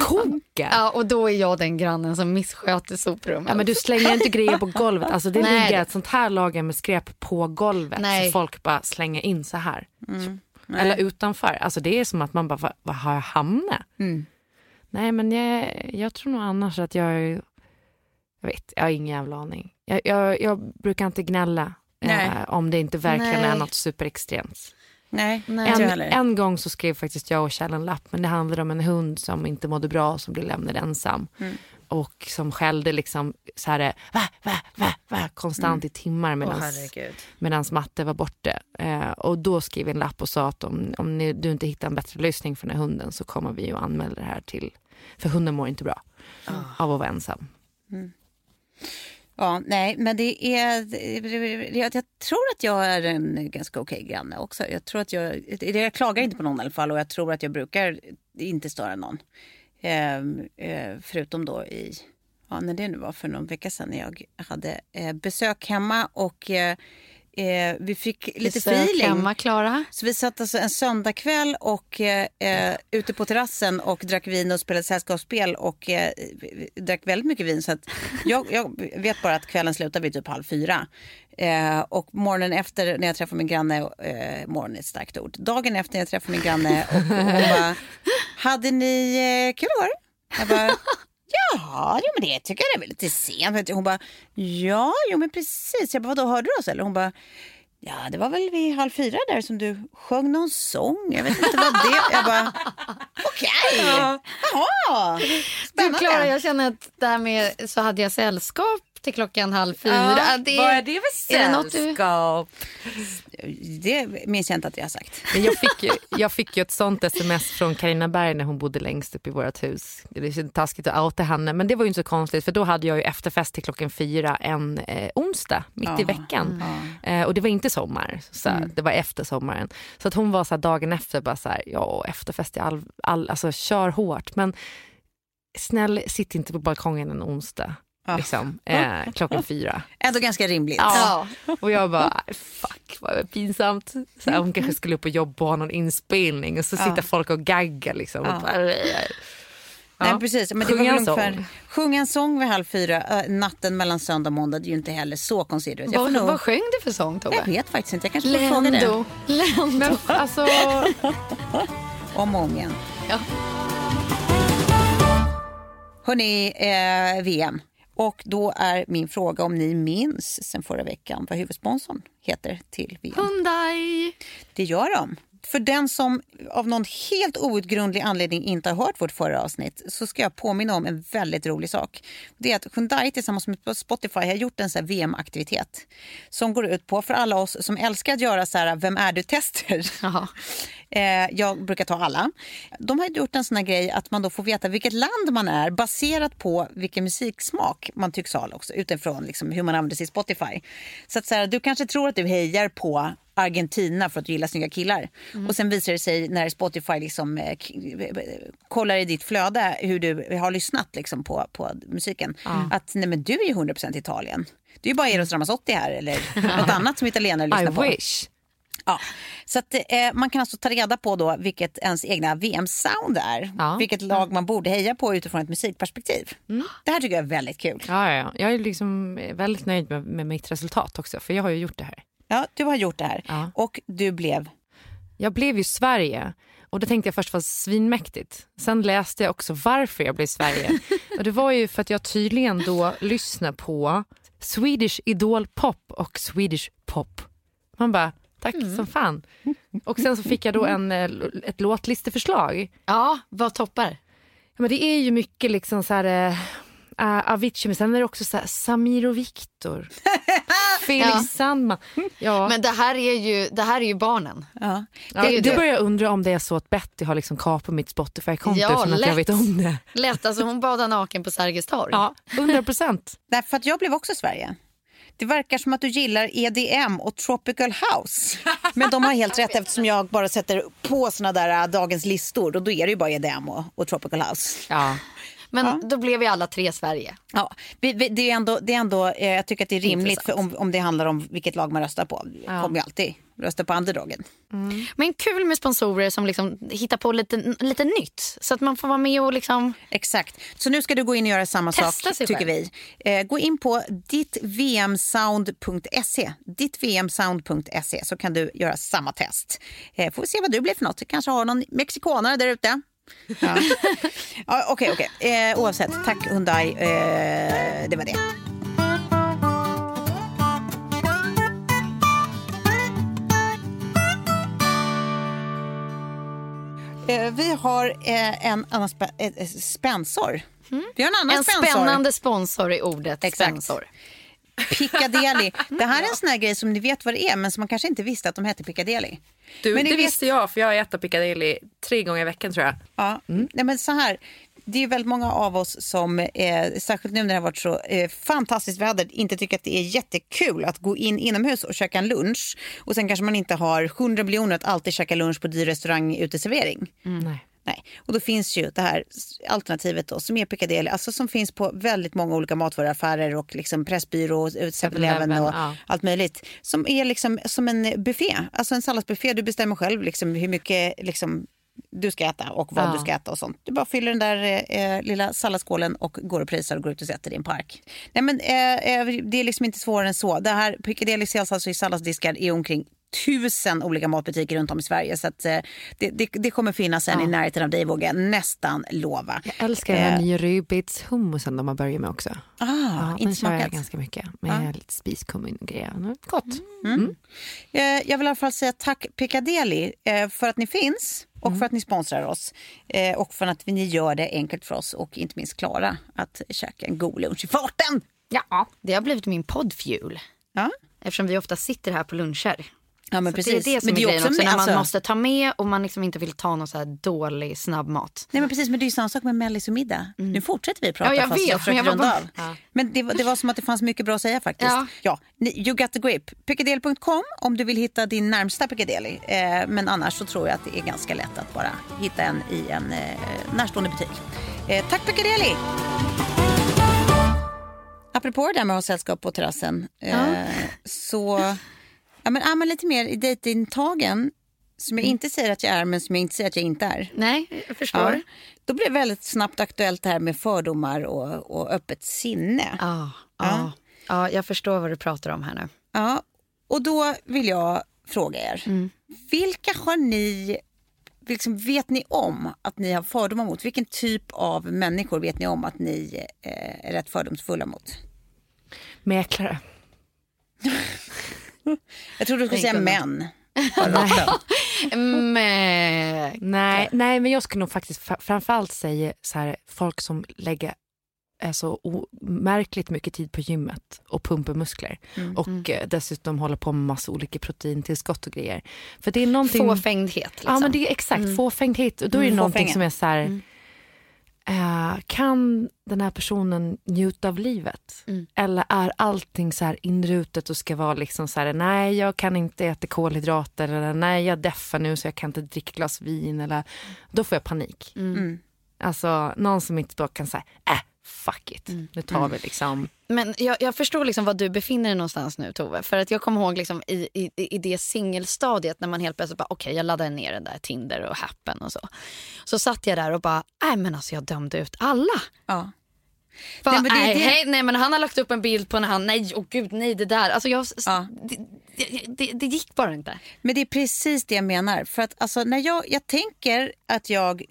kokar. Ja, och då är jag den grannen som missköter soprummet. Ja, men du slänger inte grejer på golvet. Alltså, det Nej. ligger ett sånt här lager med skräp på golvet Nej. så folk bara slänger in så här. Mm. Eller utanför. Alltså, det är som att man bara, vad, vad har jag hamnat? Mm. Nej men jag, jag tror nog annars att jag är- jag vet, jag har ingen jävla aning. Jag, jag, jag brukar inte gnälla eh, om det inte verkligen Nej. är något superextremt. Nej, Nej. jag En, en gång så skrev faktiskt jag och Kjell en lapp, men det handlade om en hund som inte mådde bra, som blev lämnad ensam. Mm. Och som skällde liksom så här, va, va, va, va, konstant i timmar medan medans matte var borta. Eh, och då skrev vi en lapp och sa att om, om ni, du inte hittar en bättre lösning för den här hunden så kommer vi att anmäla det här till, för hunden mår inte bra av att vara ensam. Ja, nej, men det är... Jag, jag tror att jag är en ganska okej granne också. Jag tror att jag... Jag klagar inte på någon i alla fall och jag tror att jag brukar inte störa någon. Ehm, eh, förutom då i... Ja, när det nu var för någon vecka sedan när jag hade eh, besök hemma och eh, eh, vi fick lite Besök feeling. hemma, Klara. Så vi satt alltså en söndagkväll och eh, eh, ute på terrassen och drack vin och spelade sällskapsspel och eh, drack väldigt mycket vin. Så att jag, jag vet bara att kvällen slutade vid typ halv fyra. Eh, och morgonen efter när jag träffade min granne, eh, morgon är ett starkt ord, dagen efter när jag träffade min granne och hon bara, hade ni eh, kul igår? Jag bara, Ja, jo, men det tycker jag är väl lite sent. Du. Hon bara, ja, jo men precis. Jag bara, vadå, hörde du oss? Eller hon bara, ja det var väl vid halv fyra där som du sjöng någon sång. Jag vet inte vad det Jag bara, okej, jaha, Du spännande. Klara, jag känner att det här med så hade jag sällskap till klockan halv fyra. Ja, det, vad är det för är det något du- sällskap? Det minns jag inte att jag har sagt. Men jag, fick ju, jag fick ju ett sånt sms från Karina Berg när hon bodde längst upp i vårt hus. Det är taskigt att outa henne men det var ju inte så konstigt för då hade jag ju efterfest till klockan fyra en eh, onsdag mitt i veckan. Eh, och det var inte sommar, så Mm. det var efter sommaren. Så att hon var så här, dagen efter bara så här, ja efterfest är all, all, alltså kör hårt men snäll sitt inte på balkongen en onsdag. Ja. Liksom, eh, klockan fyra. Ändå ganska rimligt. Ja. Och jag bara, fuck vad pinsamt. Så här, hon kanske skulle upp och jobba och ha någon inspelning och så sitter folk och gaggar liksom. Och bara, Nej, Ja. precis. Men det Sjunga var en ungefär, sång. sjunga en sång vid halv fyra, äh, natten mellan söndag och måndag, det är ju inte heller så får Vad, nog, vad sjöng du för sång Tove? jag vet faktiskt inte, jag kanske får fråga det. Lendo. Lendo. Men *laughs* alltså, Om och om igen. Ja. Hörni, eh, VM. Och då är min fråga om ni minns sen förra veckan vad huvudsponsorn heter till VM. Hyundai. Det gör de. För den som av någon helt outgrundlig anledning inte har hört vårt förra avsnitt så ska jag påminna om en väldigt rolig sak. Det är att Hyundai tillsammans med Spotify har gjort en VM-aktivitet som går ut på, för alla oss som älskar att göra så här, vem är du-tester. *laughs* Eh, jag brukar ta alla. De har gjort en sån här grej att man då får veta vilket land man är baserat på vilken musiksmak man tycks ha också, utifrån liksom hur man använder sin Spotify. Så att så här, du kanske tror att du hejar på Argentina för att du gillar snygga killar. Och sen visar det sig när Spotify liksom, eh, k- kollar i ditt flöde hur du har lyssnat liksom, på, på musiken. Att nej, men du är ju 100% Italien. Det är ju bara Eros Ramazzotti här eller *laughs* något annat som italienare lyssnar I på. wish. Ja. *laughs* Så att, eh, man kan alltså ta reda på då vilket ens egna VM-sound är. Ja. Vilket lag man borde heja på utifrån ett musikperspektiv. Det här tycker jag är väldigt kul. Ja, ja, ja. Jag är liksom väldigt nöjd med, med mitt resultat också för jag har ju gjort det här. Ja, du har gjort det här. Ja. Och du blev... Jag blev ju Sverige och det tänkte jag först var svinmäktigt. Sen läste jag också varför jag blev Sverige. *laughs* och det var ju för att jag tydligen då lyssnar på Swedish Idol Pop och Swedish Pop. Man bara, tack som fan. Och sen så fick jag då en, eh, ett låtlisteförslag. Ja, vad toppar? Ja, Men det är ju mycket liksom så här... eh, Uh, Avicii, men sen är det också så här, Samir och Viktor. *laughs* Felix Ja. Sandman. Ja. Men det här är ju, det här är ju barnen. Ja. Det är ju du det. börjar undra om det är så att Betty har liksom kapat mitt Spotify-konto Ja, utan att jag vet om det. Lätt, alltså hon badar naken på Sergels torg. Ja, 100 procent. Därför att jag blev också Sverige. Det verkar som att du gillar EDM och tropical house. Men de har helt *laughs* rätt eftersom jag bara sätter på såna där äh, dagens listor och då är det ju bara EDM och, och tropical house. Ja. Men då blev vi alla tre Sverige. Ja, det är ändå, det är ändå eh, jag tycker att det är rimligt Intressant. för om, om det handlar om vilket lag man röstar på. Jag kommer ju alltid rösta på underdogen. Men kul med sponsorer som liksom hittar på lite, lite nytt. Så att man får vara med och liksom... Exakt. Så nu ska du gå in och göra samma Testa sak, sig tycker själv. vi. Eh, gå in på dittvmsound.se. Dittvmsound.se så kan du göra samma test. Eh, får vi se vad du blir för något. Du kanske har någon mexikanare där ute. Ja, *laughs* Okej, okej. Eh, oavsett, tack Hyundai. Eh, det var det. Vi har eh, en annan spä- eh, eh, spensor. Vi har en annan En spensor. spännande sponsor i ordet Exakt. sponsor. Piccadilly. *laughs* Det här är en sån här grej som ni vet vad det är men som man kanske inte visste att de hette Piccadilly. Du, Men det vet- visste jag för jag äter Piccadilly tre gånger i veckan tror jag. Ja, nej, men så här. Det är väldigt många av oss som, eh, särskilt nu när det har varit så eh, fantastiskt väder, inte tycker att det är jättekul att gå in inomhus och käka en lunch. Och sen kanske man inte har 100 miljoner att alltid käka lunch på dyr restaurang uteservering. Nej. Nej, och då finns ju det här alternativet då, som är Piccadilly, alltså som finns på väldigt många olika matvaruaffärer och liksom Pressbyrå, 7-Eleven och ja. allt möjligt. Som är liksom som en buffé, alltså en salladsbuffé. Du bestämmer själv liksom hur mycket liksom, du ska äta och vad Ja. du ska äta och sånt. Du bara fyller den där eh, lilla salladsskålen och går och prisar och går ut och sätter i en park. Nej men eh, eh, det är liksom inte svårare än så. Det här Piccadilly säljs alltså i salladsdiskar i omkring tusen olika matbutiker runt om i Sverige. Så att, eh, det, det, det kommer finnas en i närheten av dig vågar jag nästan lova. Jag älskar den här Eh. nya rödbetshummusen de har börjat med också. Ah, ja, inte kör jag smakat. ganska mycket med lite spiskummin och grejer. Mm, Gott. Eh, Jag vill i alla fall säga tack Piccadilly eh, för att ni finns och Mm. för att ni sponsrar oss. Eh, Och för att ni gör det enkelt för oss och inte minst Klara att käka en god lunch i farten. Ja, det har blivit min poddfuel. Ja. Eftersom vi ofta sitter här på luncher. Ja, men Så precis. Det är det som Men det är grejen också också, när man alltså- måste ta med och man liksom inte vill ta någon så här dålig snabbmat. Nej men precis, men det är ju samma sak med mellis och middag. Nu fortsätter vi prata Mm. Ja, jag fast vet, jag försöker jag runda av. Men det, var- det var som att det fanns mycket bra att säga faktiskt. Ja. Ja, you got the grip. Piccadilly.com om du vill hitta din närmsta Piccadilly. Eh, men annars så tror jag att det är ganska lätt att bara hitta en i en eh, närstående butik. Eh, tack Piccadilly! Apropå det där med att ha sällskap på terrassen. Eh, så ja, men är man lite mer i dejtingtagen som jag inte säger att jag är men som jag inte säger att jag inte är. Nej, jag förstår. Ja. Då blev det väldigt snabbt aktuellt det här med fördomar och, och öppet sinne. Ja, ja. ja, jag förstår vad du pratar om här nu. Ja, och då vill jag fråga er. Mm. Vilka har ni, liksom, vet ni om att ni har fördomar mot? Vilken typ av människor vet ni om att ni eh, är rätt fördomsfulla mot? Mäklare. *laughs* *laughs* Jag tror du skulle säga män. *laughs* Men... Nej, nej, men jag skulle nog faktiskt fa- framförallt säga så här, folk som lägger är så märkligt mycket tid på gymmet och pumpar muskler. Och eh, dessutom håller på med massa olika proteintillskott och grejer. För det är någonting... Fåfängdhet. Liksom. Ja men det är exakt, fåfängdhet. Och då är det Mm, någonting som är så här, eh, kan den här personen njuta av livet? Eller är allting så här inrutet och ska vara liksom så här, nej jag kan inte äta kolhydrater eller nej jag deffar nu så jag kan inte dricka glas vin eller då får jag panik. Mm. Alltså någon som inte då kan säga, äh fuck it, nu tar vi liksom Men jag, jag förstår liksom vad du befinner dig någonstans nu Tove. För att jag kommer ihåg liksom i, i, i det singelstadiet när man helt plötsligt bara okej jag laddade ner den där Tinder och Happen och så. Så satt jag där och bara nej men alltså jag dömde ut alla. Ja. Bara, Nej, men det är nej, det- hej, nej men han har lagt upp en bild på när han, nej åh gud nej det där. Alltså jag, Ja. det, det, det, det gick bara inte. Men det är precis det jag menar. För att alltså, när jag, jag tänker att jag,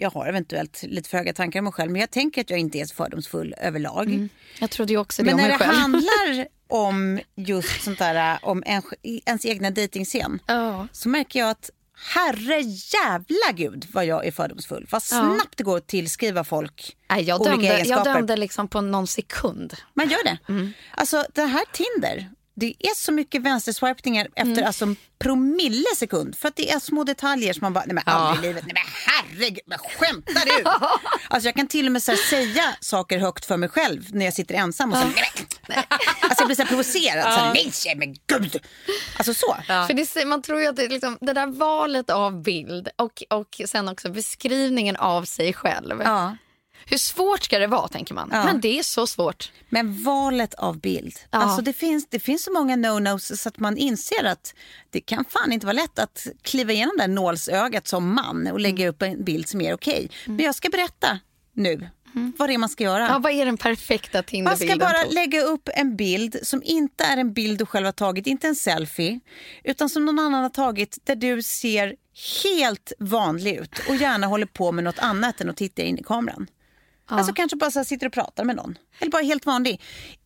jag har eventuellt lite för höga tankar om mig själv, men jag tänker att jag inte är så fördomsfull överlag. Jag trodde ju också det Men om när mig det själv. handlar *laughs* om just sånt där, om en, ens egna dejtingscen, Ja. så märker jag att herre jävla gud vad jag är fördomsfull. Vad snabbt det går att tillskriva folk Nej, jag, olika dömde, jag egenskaper. dömde liksom på någon sekund. Man gör det. Mm. Alltså det här Tinder, det är så mycket vänsterswipningar efter Mm. alltså, en promillesekund. För att det är små detaljer som man bara, nej men aldrig i livet, nej men herregud, men skämtar du? *laughs* alltså jag kan till och med säga saker högt för mig själv när jag sitter ensam och så, nej, men, Alltså jag blir så här provocerad, så här, nej men gud. Alltså så. För det, man tror ju att det, liksom, det där valet av bild och, och sen också beskrivningen av sig själv. Ja. Hur svårt ska det vara tänker man. Ja. Men det är så svårt. Men valet av bild. Ja. Alltså det, finns, det finns så många no-nos så att man inser att det kan fan inte vara lätt att kliva igenom det nålsögat som man och lägga Mm. upp en bild som är okej. Men jag ska berätta nu vad det är man ska göra. Ja, vad är den perfekta Man Tinderbilden? ska bara Tove? lägga upp en bild som inte är en bild du själv har tagit, inte en selfie, utan som någon annan har tagit där du ser helt vanlig ut och gärna håller på med något annat än att titta in i kameran. Alltså kanske bara så sitter och pratar med någon. Eller bara helt vanlig.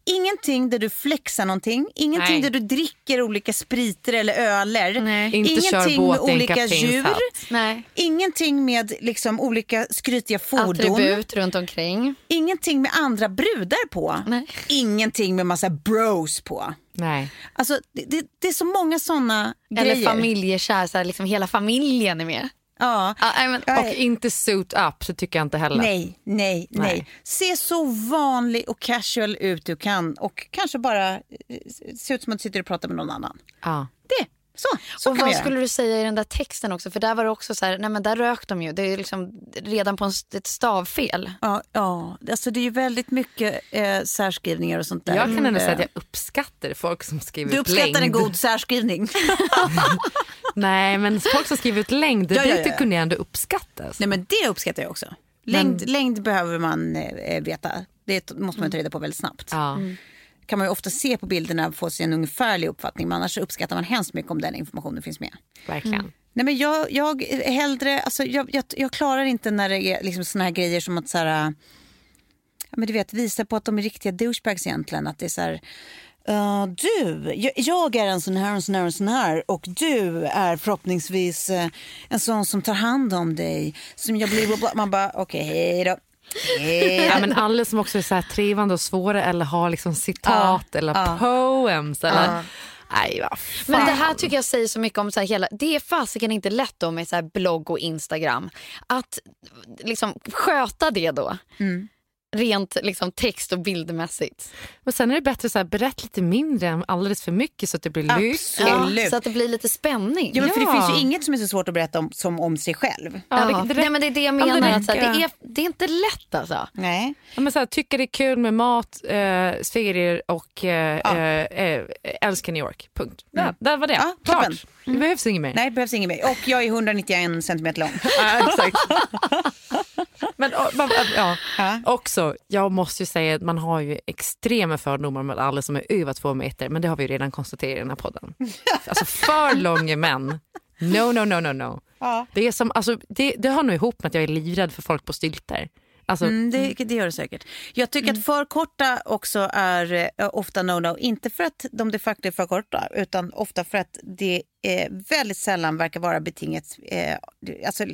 Ingenting där du flexar någonting, ingenting Nej. där du dricker olika spriter eller öler. Nej. Inte kör ingenting båt med olika djur. Nej. Ingenting med liksom olika skrytiga fordon. Attribut runt omkring. Ingenting med andra brudar på. Nej. Ingenting med massa bros på. nej. Alltså, det, det, det är så många såna Eller grejer. familjekär, så här, liksom hela familjen är med. Ja. Ja, Och inte suit up så tycker jag inte heller. Nej, nej, nej, Nej. Se så vanlig och casual ut du kan och kanske bara eh, se ut som att du sitter och pratar med någon annan. Ja. Det Så, så och kan vad skulle du säga i den där texten också? För där var det också så här, nej men där rök de ju. Det är liksom redan på en, ett stavfel. Ja, ja, alltså det är ju väldigt mycket eh, särskrivningar och sånt där. Jag kan ändå säga att jag uppskattar folk som skriver Du ut uppskattar längd. en god särskrivning. *laughs* Nej, men folk som skriver ut längd, Ja, ja, det tycker jag ändå uppskattas. Nej men det uppskattar jag också. Längd, längd behöver man eh, veta. Det måste man ta reda på väldigt snabbt. Ja. Kan man ju ofta se på bilderna och få sig en ungefärlig uppfattning. Men annars uppskattar man hemskt mycket om den informationen finns med. Verkligen. Nej, men jag, jag hellre, alltså, jag, jag, jag klarar inte när det är liksom såna här grejer som att så här, ja, men du vet, visa på att de är riktiga douchebags egentligen. Att det är så här, "Uh, du, jag, jag är en sån här, en sån här, en sån här och du är förhoppningsvis eh, en sån som tar hand om dig. Som jag blir, man bara, okej, hej då. Hej Ja, men alla som också är så här trivande och svåra eller har liksom citat eller poems. Eller, Nej, vad fan. Men det här tycker jag säger så mycket om så här hela, det är fasiken inte lätt då med så här blogg och Instagram. Att liksom sköta det då. Rent liksom text och bildmässigt. Men sen är det bättre att berätta lite mindre än alldeles för mycket så att det blir lyx. Absolut. Ja, så att det blir lite spänning. Ja, men för det Ja. finns ju inget som är så svårt att berätta om som om sig själv. Ja, Ja. det, det, Nej, men det är det jag Ja, det menar. att så här, räcker. det, är, det är inte lätt alltså. Nej. Ja, men så här, tycker det är kul med mat, eh, serier och eh, eh, eh, älskar New York. Punkt. Ja, där var det. Ja, toppen. Klart. Det behövs inget mer. Nej, det behövs inget mer. Och jag är 191 centimeter lång. Ja, exakt. *laughs* Men och, ja. Ja. också, jag måste ju säga att man har ju extrema fördomar med alla som är över två meter, men det har vi ju redan konstaterat i den här podden. *laughs* Alltså för långa män, no, no, no, no, no. Ja. Det, är som, alltså, det, det har nog ihop med att jag är livrädd för folk på stylter. Alltså, Mm, det, det gör det säkert. Jag tycker att för korta också är eh, ofta no-no. Inte för att de de facto är för korta utan ofta för att det eh, väldigt sällan verkar vara betingat, eh, alltså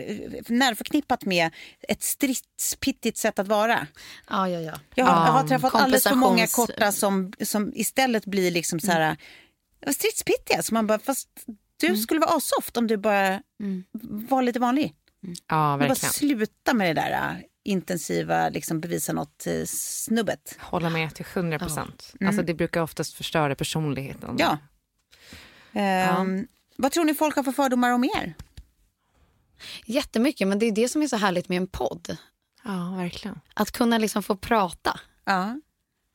närförknippat med ett stridspittigt sätt att vara. Ja, ja, ja. Jag har, jag har träffat alldeles för många korta som, som istället blir liksom så här mm. stridspittiga. Så man bara, fast du skulle vara asoft om du bara var lite vanlig. ja, Du bara verkligen. sluta med det där intensiva, liksom bevisa något eh, snubbet. Hålla med till 100 procent. Alltså, det brukar oftast förstöra personligheten. Ja. Ehm, Vad tror ni folk har för fördomar om er? Jättemycket, men det är det som är så härligt med en podd. ja verkligen. Att kunna liksom få prata. Ja.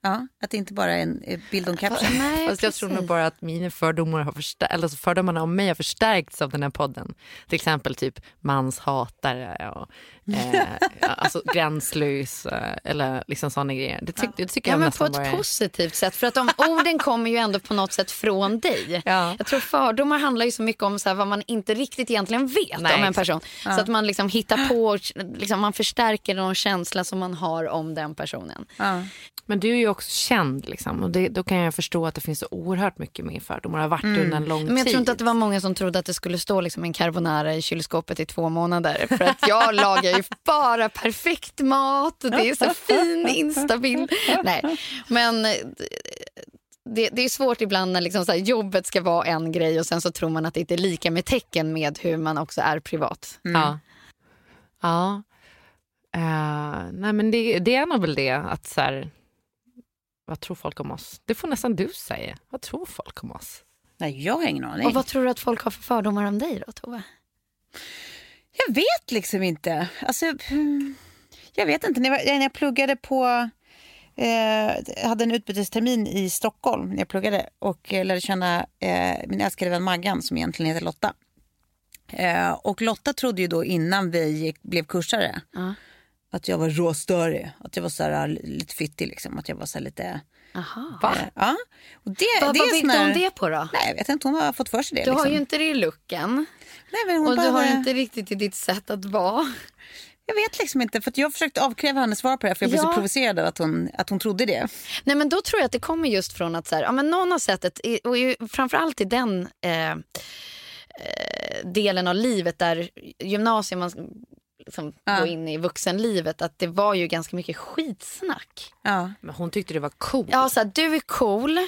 ja, att det inte bara är en eh, bild och en caption. *laughs* Nej, Fast jag tror nog bara att mina fördomar har förstär- eller alltså fördomarna om mig har förstärkts av den här podden. Till exempel typ manshatare och eh, *laughs* alltså gränslös eh, eller liksom sådana grejer. Det, tyck, det tycker Ja, jag men på ett bara positivt sätt. För att de orden kommer ju ändå på något sätt från dig. *laughs* Ja. Jag tror fördomar handlar ju så mycket om så här, vad man inte riktigt egentligen vet Nej, om en person. Så att man liksom hittar på, liksom, man förstärker någon känsla som man har om den personen. Ja. Men du är ju också känd liksom, och det, då kan jag förstå att det finns så oerhört mycket mer fördomar och har varit under en lång Mm. Men jag tid. tror inte att det var många som trodde att det skulle stå liksom en carbonara i kylskåpet i två månader. För att jag *laughs* lagar ju bara perfekt mat. Det är så fin instabild. Nej, men eh, det, det är svårt ibland när liksom så här, jobbet ska vara en grej och sen så tror man att det inte är lika med tecken med hur man också är privat. Ja. ja. Eh, nej men det, det är nog väl det att så här, vad tror folk om oss? Det får nästan du säga. Vad tror folk om oss? Nej, jag har ingen aning. Och vad tror du att folk har för fördomar om dig då, Tove? Jag vet liksom inte. Alltså, jag vet inte. När jag, när jag pluggade på... Eh, hade en utbytestermin i Stockholm när jag pluggade och eh, lärde känna eh, min älskade vän Maggan som egentligen heter Lotta. Eh, och Lotta trodde ju då innan vi gick, blev kursare Ja. att jag var råstörig. Att jag var så här, lite fittig liksom. Att jag var så här lite... Aha. Va? Eh, ja. Och det, Vad det vad här- om det på då? Nej, jag vet inte. Hon har fått för sig det. Du har liksom. ju inte det i looken Nej, men hon och du har bara- inte riktigt i ditt sätt att vara. Jag vet liksom inte. För att jag försökte avkräva henne svar på det här, för jag blev Ja. så provocerad av att hon, att hon trodde det. Nej, men då tror jag att det kommer just från att så här, ja, men någon har sett ett, och ju, framförallt i den eh, eh, delen av livet där gymnasiet man liksom Ja. går in i vuxenlivet, att det var ju ganska mycket skitsnack. Ja. Men hon tyckte det var coolt. Ja, så här, du är cool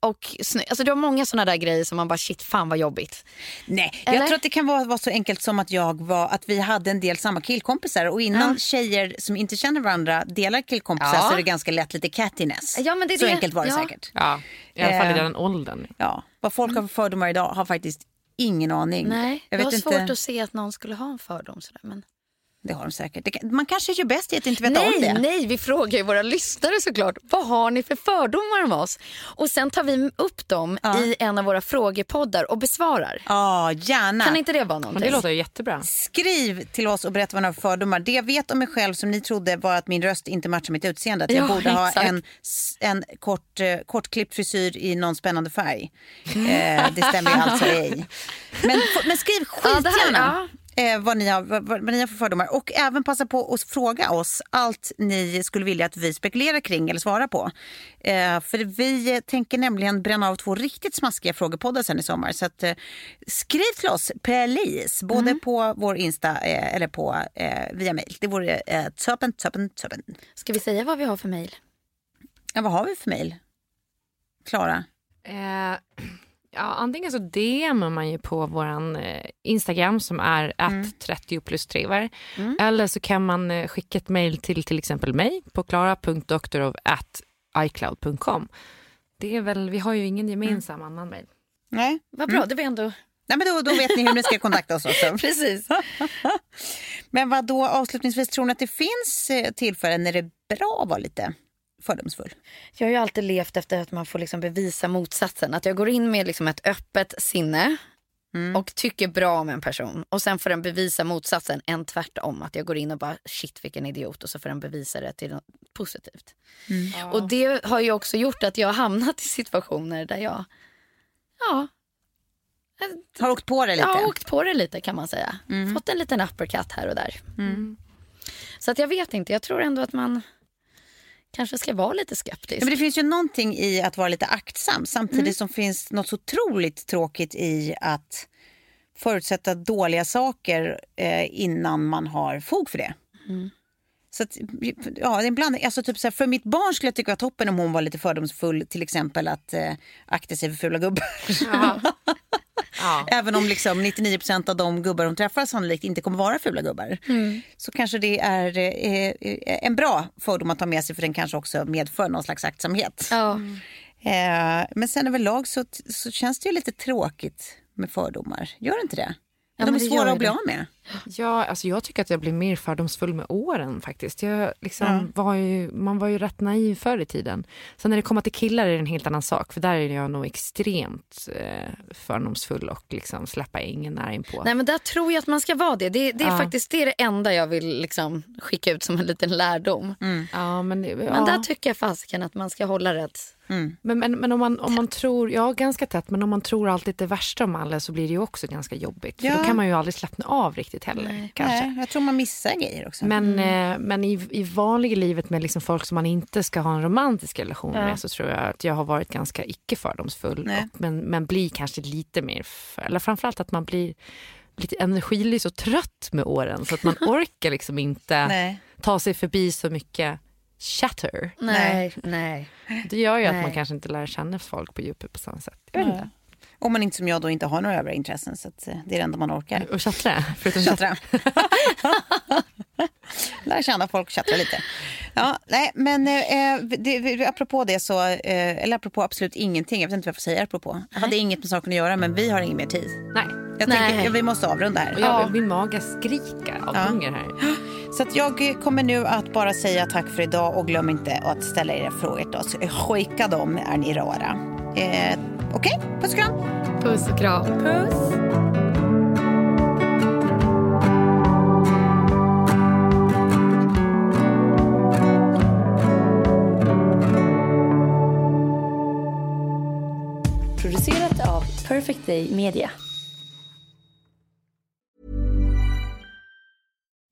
och snygg. Alltså du har många såna där grejer som man bara shit fan vad jobbigt. Nej, Eller? jag tror att det kan vara, vara så enkelt som att jag var, att vi hade en del samma killkompisar och innan Ja. tjejer som inte känner varandra delar killkompisar Ja. så är det ganska lätt lite cattiness. Ja, men det är så det. enkelt var det Ja. säkert. Ja, i alla fall i Eh, den åldern. Ja, vad folk har för fördomar idag har faktiskt ingen aning. Nej, jag jag, vet har inte. svårt att se att någon skulle ha en fördom sådär. Men... Det har de säkert. Det man kanske gör bäst i att inte veta nej, om det. nej, vi frågar ju våra lyssnare såklart. Vad har ni för fördomar om oss? Och sen tar vi upp dem Ja. i en av våra frågepoddar och besvarar. Ja, gärna. Kan inte det vara Men någonting? det låter jättebra. Skriv till oss och berätta vad ni har för fördomar. Det jag vet om mig själv som ni trodde var att min röst inte matchar mitt utseende. Att jag Ja, borde ha exakt. en, en kort, eh, kortklippt frisyr i någon spännande färg. Eh, det stämmer ju alltså ej. *laughs* Men, men skriv Ja, skitgärna. Eh, vad, ni har, vad, vad ni har för fördomar. Och även passa på att fråga oss allt ni skulle vilja att vi spekulerar kring eller svarar på. Eh, för vi eh, tänker nämligen bränna av två riktigt smaskiga frågepoddar sen i sommar. Så att, eh, skriv till oss, please, både på vår Insta eh, eller på, eh, via mail. Det vore eh, toppen, toppen, toppen. Ska vi säga vad vi har för mejl? Ja, vad har vi för mail? Klara? Ja, antingen så DMar man ju på våran eh, Instagram som är att 30 plus triver. Eller så kan man eh, skicka ett mejl till till exempel mig på klara.doktorov.icloud.com. Det är väl, vi har ju ingen gemensam annan mejl. Nej? Vad bra, det var ändå... Nej, men då, då vet ni hur ni ska kontakta oss också. *laughs* Precis. Men vad då avslutningsvis, tror ni att det finns eh, tillfällen när det är bra att vara lite fördomsfull? Jag har ju alltid levt efter att man får liksom bevisa motsatsen. Att jag går in med liksom ett öppet sinne och tycker bra om en person. Och sen får den bevisa motsatsen, en tvärtom. Att jag går in och bara shit vilken idiot och så får den bevisa det till något positivt. Och det har ju också gjort att jag har hamnat i situationer där jag, ja, Har åkt på det lite? jag har åkt på det lite kan man säga. Fått en liten uppercut här och där. Så att jag vet inte, jag tror ändå att man kanske ska vara lite skeptisk. Ja, men det finns ju någonting i att vara lite aktsam samtidigt som finns något så otroligt tråkigt i att förutsätta dåliga saker eh, innan man har fog för det. Så att, ja, det är en blandning. Alltså, typ så här, för mitt barn skulle jag tycka var toppen om hon var lite fördomsfull. Till exempel att eh, akta sig för fula gubbar. Ja. *laughs* Även om liksom 99% av de gubbar hon träffar sannolikt inte kommer vara fula gubbar. Så kanske det är eh, eh, en bra fördom att ta med sig för den kanske också medför någon slags aktsamhet. Ja. Eh, men sen överlag så, så känns det ju lite tråkigt med fördomar. Gör det inte det? Ja, de är svåra att bli av med. Ja, alltså jag tycker att jag blir mer fördomsfull med åren faktiskt. Jag liksom Ja. var ju, man var ju rätt naiv förr i tiden. Sen när det kommer till killar är det en helt annan sak. För där är jag nog extremt eh, fördomsfull och liksom släppa ingen nära in på. Nej men där tror jag att man ska vara det. Det, det är Ja. faktiskt det, är det enda jag vill liksom skicka ut som en liten lärdom. Ja, men, det- ja. Men där tycker jag fasiken att man ska hålla rätt. Men, men, men om, man, om man tror, ja ganska tätt, men om man tror alltid det värsta om alla så blir det ju också ganska jobbigt. För Ja. då kan man ju aldrig slappna av riktigt heller. kanske. Nej, jag tror man missar grejer också. Men, eh, men i, i vanliga livet med liksom folk som man inte ska ha en romantisk relation med så tror jag att jag har varit ganska icke fördomsfull. Nej. Och, men, men blir kanske lite mer, för, eller framförallt att man blir lite energilös och trött med åren så att man *laughs* orkar liksom inte Nej. ta sig förbi så mycket chatter. Nej, nej. Det gör ju att Nej. man kanske inte lär känna folk på djupet på samma sätt. Jag vet inte. Om man inte som jag då inte har några övriga intressen så att, eh, det är det enda man orkar. Och chattra, förutom. Tjattra. *laughs* Lär känna folk tjattra lite. Ja, nej, men eh, det, apropå det så, eh, eller apropå absolut ingenting, jag vet inte vad jag får säga apropå. Jag hade inget med saken att göra men vi har ingen mer tid. Nej. Jag Nej. tänker, ja, vi måste avrunda här. Och jag, Min mage skriker av Ja. hunger här. *gasps* Så att jag kommer nu att bara säga tack för idag och glöm inte att ställa era frågor till oss. Skicka dem, är ni rara. Eh, Okej, puss och kram. Puss och kram. Puss. Producerat av Perfect Day Media.